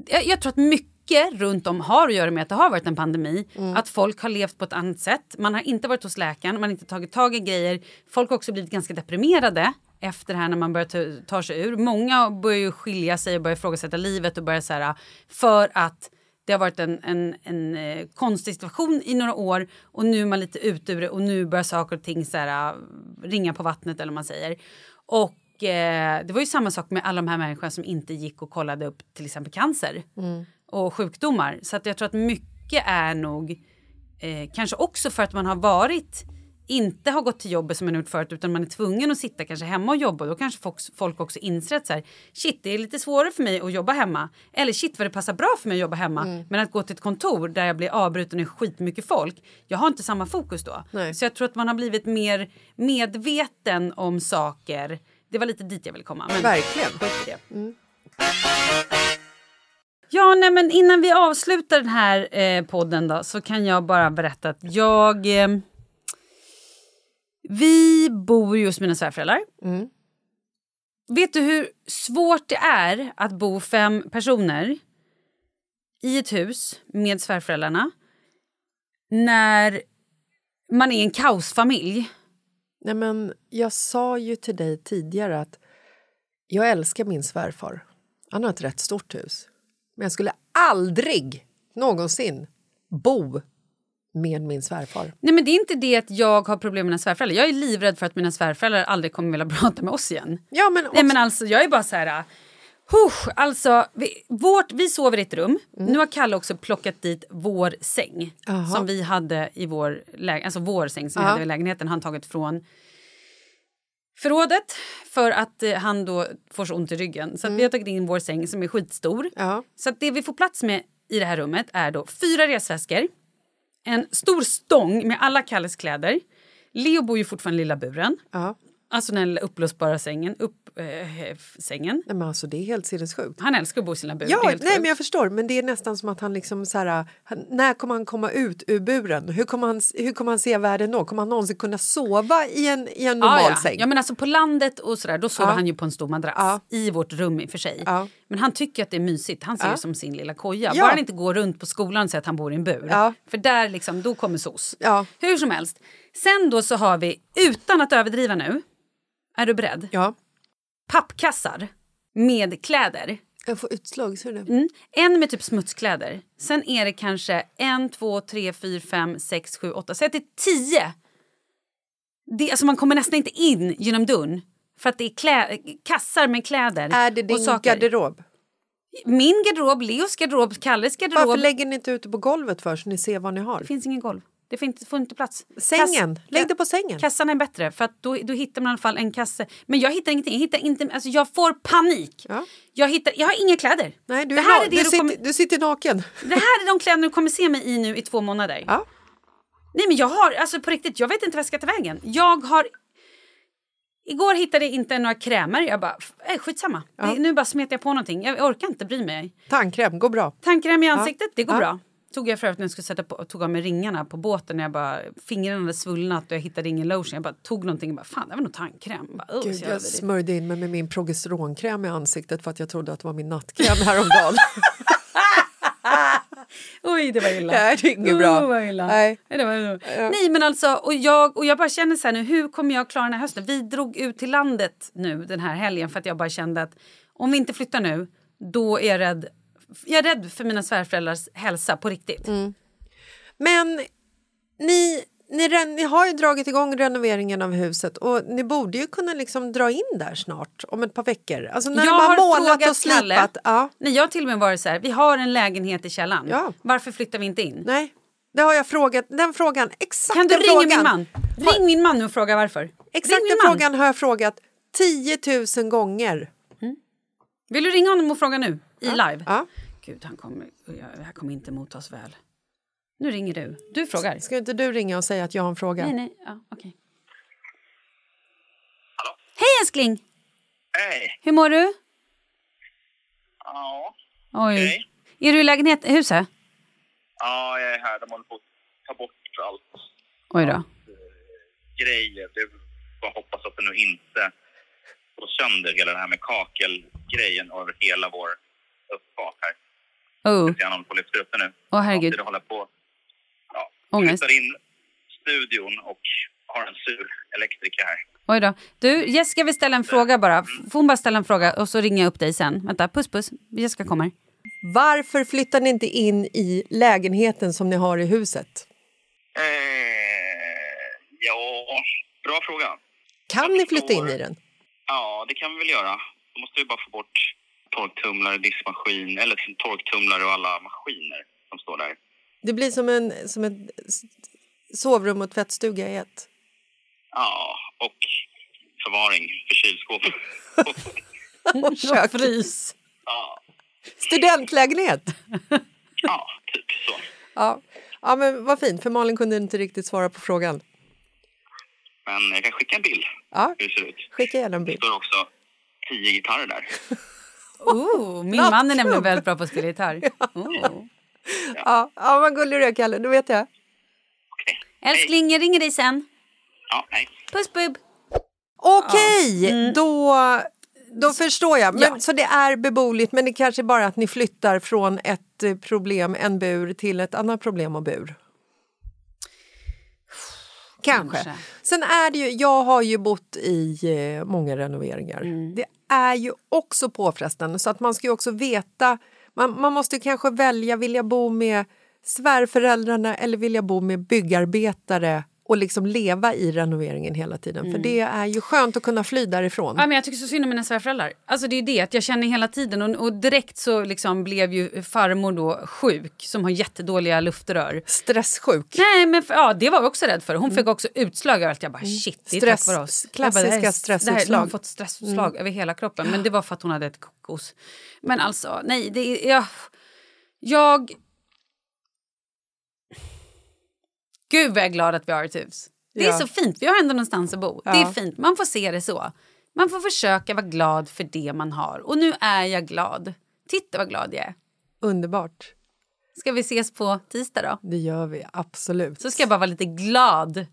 Speaker 6: Jag, jag tror att mycket runt om har att göra med att det har varit en pandemi. Att folk har levt på ett annat sätt. Man har inte varit hos läkaren, man har inte tagit tag i grejer. Folk har också blivit ganska deprimerade efter det här när man börjar ta, ta sig ur. Många börjar ju skilja sig och börjar ifrågasätta livet och börjar så här för att det har varit en, en, en eh, konstig situation i några år och nu är man lite ute ur det och nu börjar saker och ting så här, eh, ringa på vattnet eller vad man säger. Och eh, det var ju samma sak med alla de här människorna som inte gick och kollade upp till exempel cancer och sjukdomar. Så att jag tror att mycket är nog eh, kanske också för att man har varit inte har gått till jobbet som man gjort förut utan man är tvungen att sitta kanske hemma och jobba. Då kanske folk, folk också inser att så här, shit det är lite svårare för mig att jobba hemma. Eller shit vad det passar bra för mig att jobba hemma. Men att gå till ett kontor där jag blir avbruten i skitmycket folk. Jag har inte samma fokus då.
Speaker 4: Nej.
Speaker 6: Så jag tror att man har blivit mer medveten om saker. Det var lite dit jag ville komma. Men
Speaker 4: Verkligen.
Speaker 6: det. Ja, nej, men innan vi avslutar den här eh, podden då, så kan jag bara berätta att jag... Eh, vi bor ju hos mina svärföräldrar. Vet du hur svårt det är att bo fem personer i ett hus med svärföräldrarna när man är en kaosfamilj?
Speaker 4: Nej, men jag sa ju till dig tidigare att Jag älskar min svärfar. Han har ett rätt stort hus. Men jag skulle aldrig någonsin bo med min svärfar.
Speaker 6: Nej men det är inte det att jag har problem med mina svärföräldrar. Jag är livrädd för att mina svärföräldrar aldrig kommer vilja prata med oss igen.
Speaker 4: Ja, men
Speaker 6: Nej men alltså jag är bara så här... Husch, alltså, vi, vårt, vi sover i ett rum. Nu har Kalle också plockat dit vår säng
Speaker 4: Jaha.
Speaker 6: som vi hade i vår, lä- alltså vår säng som vi hade i lägenheten. Han tagit från förrådet för att eh, han då får så ont i ryggen. Så att vi har tagit in vår säng som är skitstor.
Speaker 4: Ja.
Speaker 6: Så att det vi får plats med i det här rummet är då fyra resväskor, en stor stång med alla Kalles kläder. Leo bor ju fortfarande i lilla buren.
Speaker 4: Ja.
Speaker 6: Alltså den uppblåsbara sängen. Upp, eh, sängen.
Speaker 4: Nej, men alltså, det är helt sinnessjukt.
Speaker 6: Han älskar att bo i sina bur.
Speaker 4: Ja, nej,
Speaker 6: sjukt.
Speaker 4: men jag förstår. Men det är nästan som att han liksom så här, han, när kommer han komma ut ur buren? Hur kommer han, hur kommer han se världen då? Kommer han någonsin kunna sova i en, i en normal
Speaker 6: ja, ja.
Speaker 4: säng?
Speaker 6: ja, men alltså på landet och sådär, då sover
Speaker 4: Ja.
Speaker 6: han ju på en stor madrass i vårt rum i och för sig. Men han tycker att det är mysigt. Han ser det som sin lilla koja.
Speaker 4: Ja.
Speaker 6: Bara han inte går runt på skolan och säger att han bor i en bur. För där liksom, då kommer SOS. Hur som helst. Sen då så har vi, utan att överdriva nu, är du beredd?
Speaker 4: Ja.
Speaker 6: Pappkassar med kläder.
Speaker 4: Jag får utslag, ser du det?
Speaker 6: Mm. En med typ smutskläder. Sen är det kanske en, två, tre, fyra, fem, sex, sju, åtta. Säg att det är tio. Det, alltså man kommer nästan inte in genom dörren. För att det är klä, kassar med kläder.
Speaker 4: Är det
Speaker 6: och
Speaker 4: din
Speaker 6: saker.
Speaker 4: garderob?
Speaker 6: Min garderob, Leos garderob, Kalles garderob.
Speaker 4: Varför lägger ni inte ut det på golvet för så ni ser vad ni har?
Speaker 6: Det finns ingen golv. Det får inte, får inte plats.
Speaker 4: Sängen, lägg det på sängen.
Speaker 6: Kassan är bättre för då, då hittar man i alla fall en kasse. Men jag hittar ingenting. Jag, hittar inte, alltså jag får panik.
Speaker 4: Ja.
Speaker 6: Jag, hittar, jag har inga kläder.
Speaker 4: Nej, du,
Speaker 6: det
Speaker 4: är
Speaker 6: här är det
Speaker 4: du,
Speaker 6: du
Speaker 4: sitter,
Speaker 6: kommer,
Speaker 4: du sitter naken.
Speaker 6: Det här är de kläder du kommer se mig i nu i två månader.
Speaker 4: Ja.
Speaker 6: Nej men jag har, alltså på riktigt, jag vet inte vad jag ska ta vägen. Jag har... Igår hittade jag inte några krämer. Jag bara, äh, skitsamma.
Speaker 4: Ja.
Speaker 6: Det, nu bara smetar jag på någonting. Jag orkar inte bry mig.
Speaker 4: Tandkräm, går bra.
Speaker 6: Tandkräm i ansiktet, det går
Speaker 4: Ja.
Speaker 6: bra. Tog jag för övrigt när jag skulle sätta på, tog av mig ringarna på båten. När jag bara, fingrarna hade svullnat och jag hittade ingen lotion. Jag bara tog någonting och bara, fan det var nog tandkräm. Bara, "Ugh, så
Speaker 4: Gud, jag
Speaker 6: vidrigt."
Speaker 4: smörjde in mig med min progesteronkräm i ansiktet för att jag trodde att det var min nattkräm häromdagen.
Speaker 6: Oj, det var illa.
Speaker 4: Nej, det är inget bra.
Speaker 6: Oh, vad illa.
Speaker 4: Nej.
Speaker 6: Det var, Nej, men alltså, och jag, och jag bara känner så här nu, hur kommer jag klara den här hösten? Vi drog ut till landet nu den här helgen för att jag bara kände att om vi inte flyttar nu, då är jag rädd. Jag är rädd för mina svärföräldrars hälsa på riktigt.
Speaker 4: Mm. Men ni, ni, ni har ju dragit igång renoveringen av huset och ni borde ju kunna liksom dra in där snart, om ett par veckor. Alltså när
Speaker 6: jag
Speaker 4: de har
Speaker 6: har
Speaker 4: målat och slipat.
Speaker 6: Kalle.
Speaker 4: Ja,
Speaker 6: Nej, jag har till och med varit så här, vi har en lägenhet i källaren.
Speaker 4: Ja.
Speaker 6: Varför flyttar vi inte in?
Speaker 4: nej, det har jag frågat. Den frågan, exakt
Speaker 6: Kan du
Speaker 4: den
Speaker 6: ringa
Speaker 4: frågan.
Speaker 6: min man? Ring min man nu och fråga varför.
Speaker 4: Exakt den
Speaker 6: man.
Speaker 4: frågan har jag frågat 10 000 gånger.
Speaker 6: Vill du ringa honom och fråga nu? I live?
Speaker 4: Ja.
Speaker 6: Gud, han kommer, det här kommer inte mottas väl. Nu ringer du. Du frågar.
Speaker 4: Ska inte du ringa och säga att jag har en fråga?
Speaker 6: Nej, nej. Ja, okej. Hej älskling!
Speaker 9: Hej!
Speaker 6: Hur mår du?
Speaker 9: Ja.
Speaker 6: Oj.
Speaker 9: Okej.
Speaker 6: Är du i lägenhet, huset?
Speaker 9: ja, jag är här. De håller på att ta bort allt
Speaker 6: Oj då.
Speaker 9: grejer. Det är bara hoppas att det nu inte går sönder hela det här med kakelgrejen över hela vår uppfart här.
Speaker 6: Oh,
Speaker 9: Jag håller på att lyfta upp det nu.
Speaker 6: Åh, herregud.
Speaker 9: Samtidigt håller på ja,
Speaker 6: Ångest.
Speaker 9: flyttar in studion och har en sur elektriker här.
Speaker 6: oj då. Du, Jessica vill ställa en fråga bara. Får hon bara ställa en fråga och så ringer jag upp dig sen. Vänta, puss puss. Jessica kommer.
Speaker 4: Varför flyttar ni inte in i lägenheten som ni har i huset?
Speaker 9: Eh, ja, bra fråga.
Speaker 4: Kan ni flytta in i den?
Speaker 9: Ja, det kan vi väl göra. Då måste vi bara få bort torktumlare, diskmaskin, eller torktumlare och alla maskiner som står där.
Speaker 4: Det blir som, en, som ett sovrum och tvättstuga i ett.
Speaker 9: Ja, och förvaring för kylskåp.
Speaker 4: Och kök.
Speaker 6: Frys.
Speaker 9: ja,
Speaker 4: Studentlägenhet!
Speaker 9: ja, typ så.
Speaker 4: Ja. ja, men vad fint, för Malin kunde inte riktigt svara på frågan.
Speaker 9: Men jag kan skicka en bild
Speaker 4: Ja,
Speaker 9: hur det ser ut.
Speaker 4: skicka gärna en
Speaker 9: Det
Speaker 4: bild.
Speaker 9: står också tio gitarrer där.
Speaker 6: Oh, min man är nämligen väldigt bra på att spela gitarr. Oh.
Speaker 4: Ja, ja vad gullig du är, Kalle. Då vet jag.
Speaker 9: Okej.
Speaker 6: Älskling, jag ringer dig sen.
Speaker 9: Ja, hej.
Speaker 6: Puss bubb.
Speaker 4: Okej, då, då förstår jag. Men,
Speaker 6: Ja.
Speaker 4: Så det är beboeligt, men det kanske bara att ni flyttar från ett eh, problem, en bur, till ett annat problem och bur. Kanske.
Speaker 6: Kanske.
Speaker 4: Sen är det ju, jag har ju bott i eh, många renoveringar.
Speaker 6: Mm.
Speaker 4: Det är ju också påfrestande så att man ska ju också veta, man, man måste ju kanske välja, vill jag bo med svärföräldrarna eller vill jag bo med byggarbetare och liksom leva i renoveringen hela tiden?
Speaker 6: Mm.
Speaker 4: För det är ju skönt att kunna fly därifrån.
Speaker 6: Ja, men jag tycker så synd om mina svärföräldrar. Alltså det är det att jag känner hela tiden och, och direkt så liksom blev ju farmor då sjuk som har jättedåliga luftrör.
Speaker 4: Stresssjuk.
Speaker 6: Nej men för, ja, det var jag också rädd för. Hon fick också utslag överallt. Jag bara shit, det är
Speaker 4: Mm. Stress-
Speaker 6: tack vare oss.
Speaker 4: klassiska
Speaker 6: bara, här
Speaker 4: stressutslag.
Speaker 6: Här, hon har fått stressutslag över hela kroppen men det var för att hon hade ett kokos. Men alltså nej, det är... Jag, jag... Gud vad jag är glad att vi har ett hus. Det är
Speaker 4: Ja.
Speaker 6: så fint, vi har ändå någonstans att bo. Det
Speaker 4: Ja.
Speaker 6: är fint, man får se det så. Man får försöka vara glad för det man har. Och nu är jag glad. Titta vad glad jag är.
Speaker 4: Underbart.
Speaker 6: Ska vi ses på tisdag då?
Speaker 4: Det gör vi absolut.
Speaker 6: Så ska jag bara vara lite glad.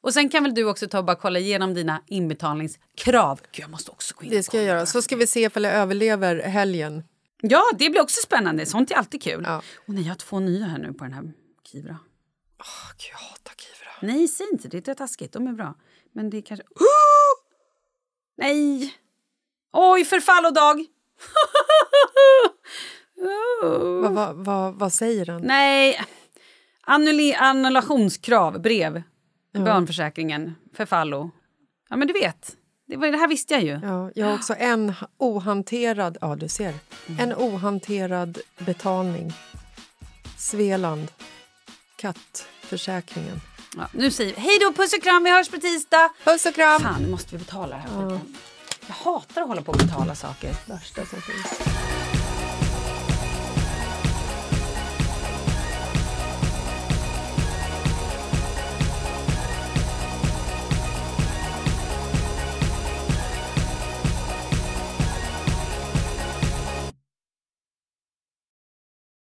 Speaker 6: Och sen kan väl du också ta och bara kolla igenom dina inbetalningskrav. Gud, jag måste också gå in
Speaker 4: Det ska jag göra. Så ska vi se ifall jag överlever helgen.
Speaker 6: Ja, det blir också spännande. Sånt är alltid kul.
Speaker 4: Ja.
Speaker 6: Och nej, jag har två nya här nu på den här Kivra.
Speaker 4: Åh, Gud, jag hatar Kivra.
Speaker 6: Nej, säg inte det. Det är taskigt. De är bra. Men det är kanske... Nej! Oj, förfallodag!
Speaker 4: Vad, vad, vad, vad säger den?
Speaker 6: Nej. Annuli- annullationskrav, brev. Barnförsäkringen, förfallo. Ja, men du vet. Det, var, det här visste jag ju.
Speaker 4: Ja, jag har också en ohanterad... Ja, du ser. En ohanterad betalning. Svealand. Kattförsäkringen.
Speaker 6: Ja, nu säger vi hej då, puss och kram, vi hörs på tisdag.
Speaker 4: Puss och kram!
Speaker 6: Fan, nu måste vi betala det här skiten. Jag hatar att hålla på och betala saker.
Speaker 4: Värsta som finns.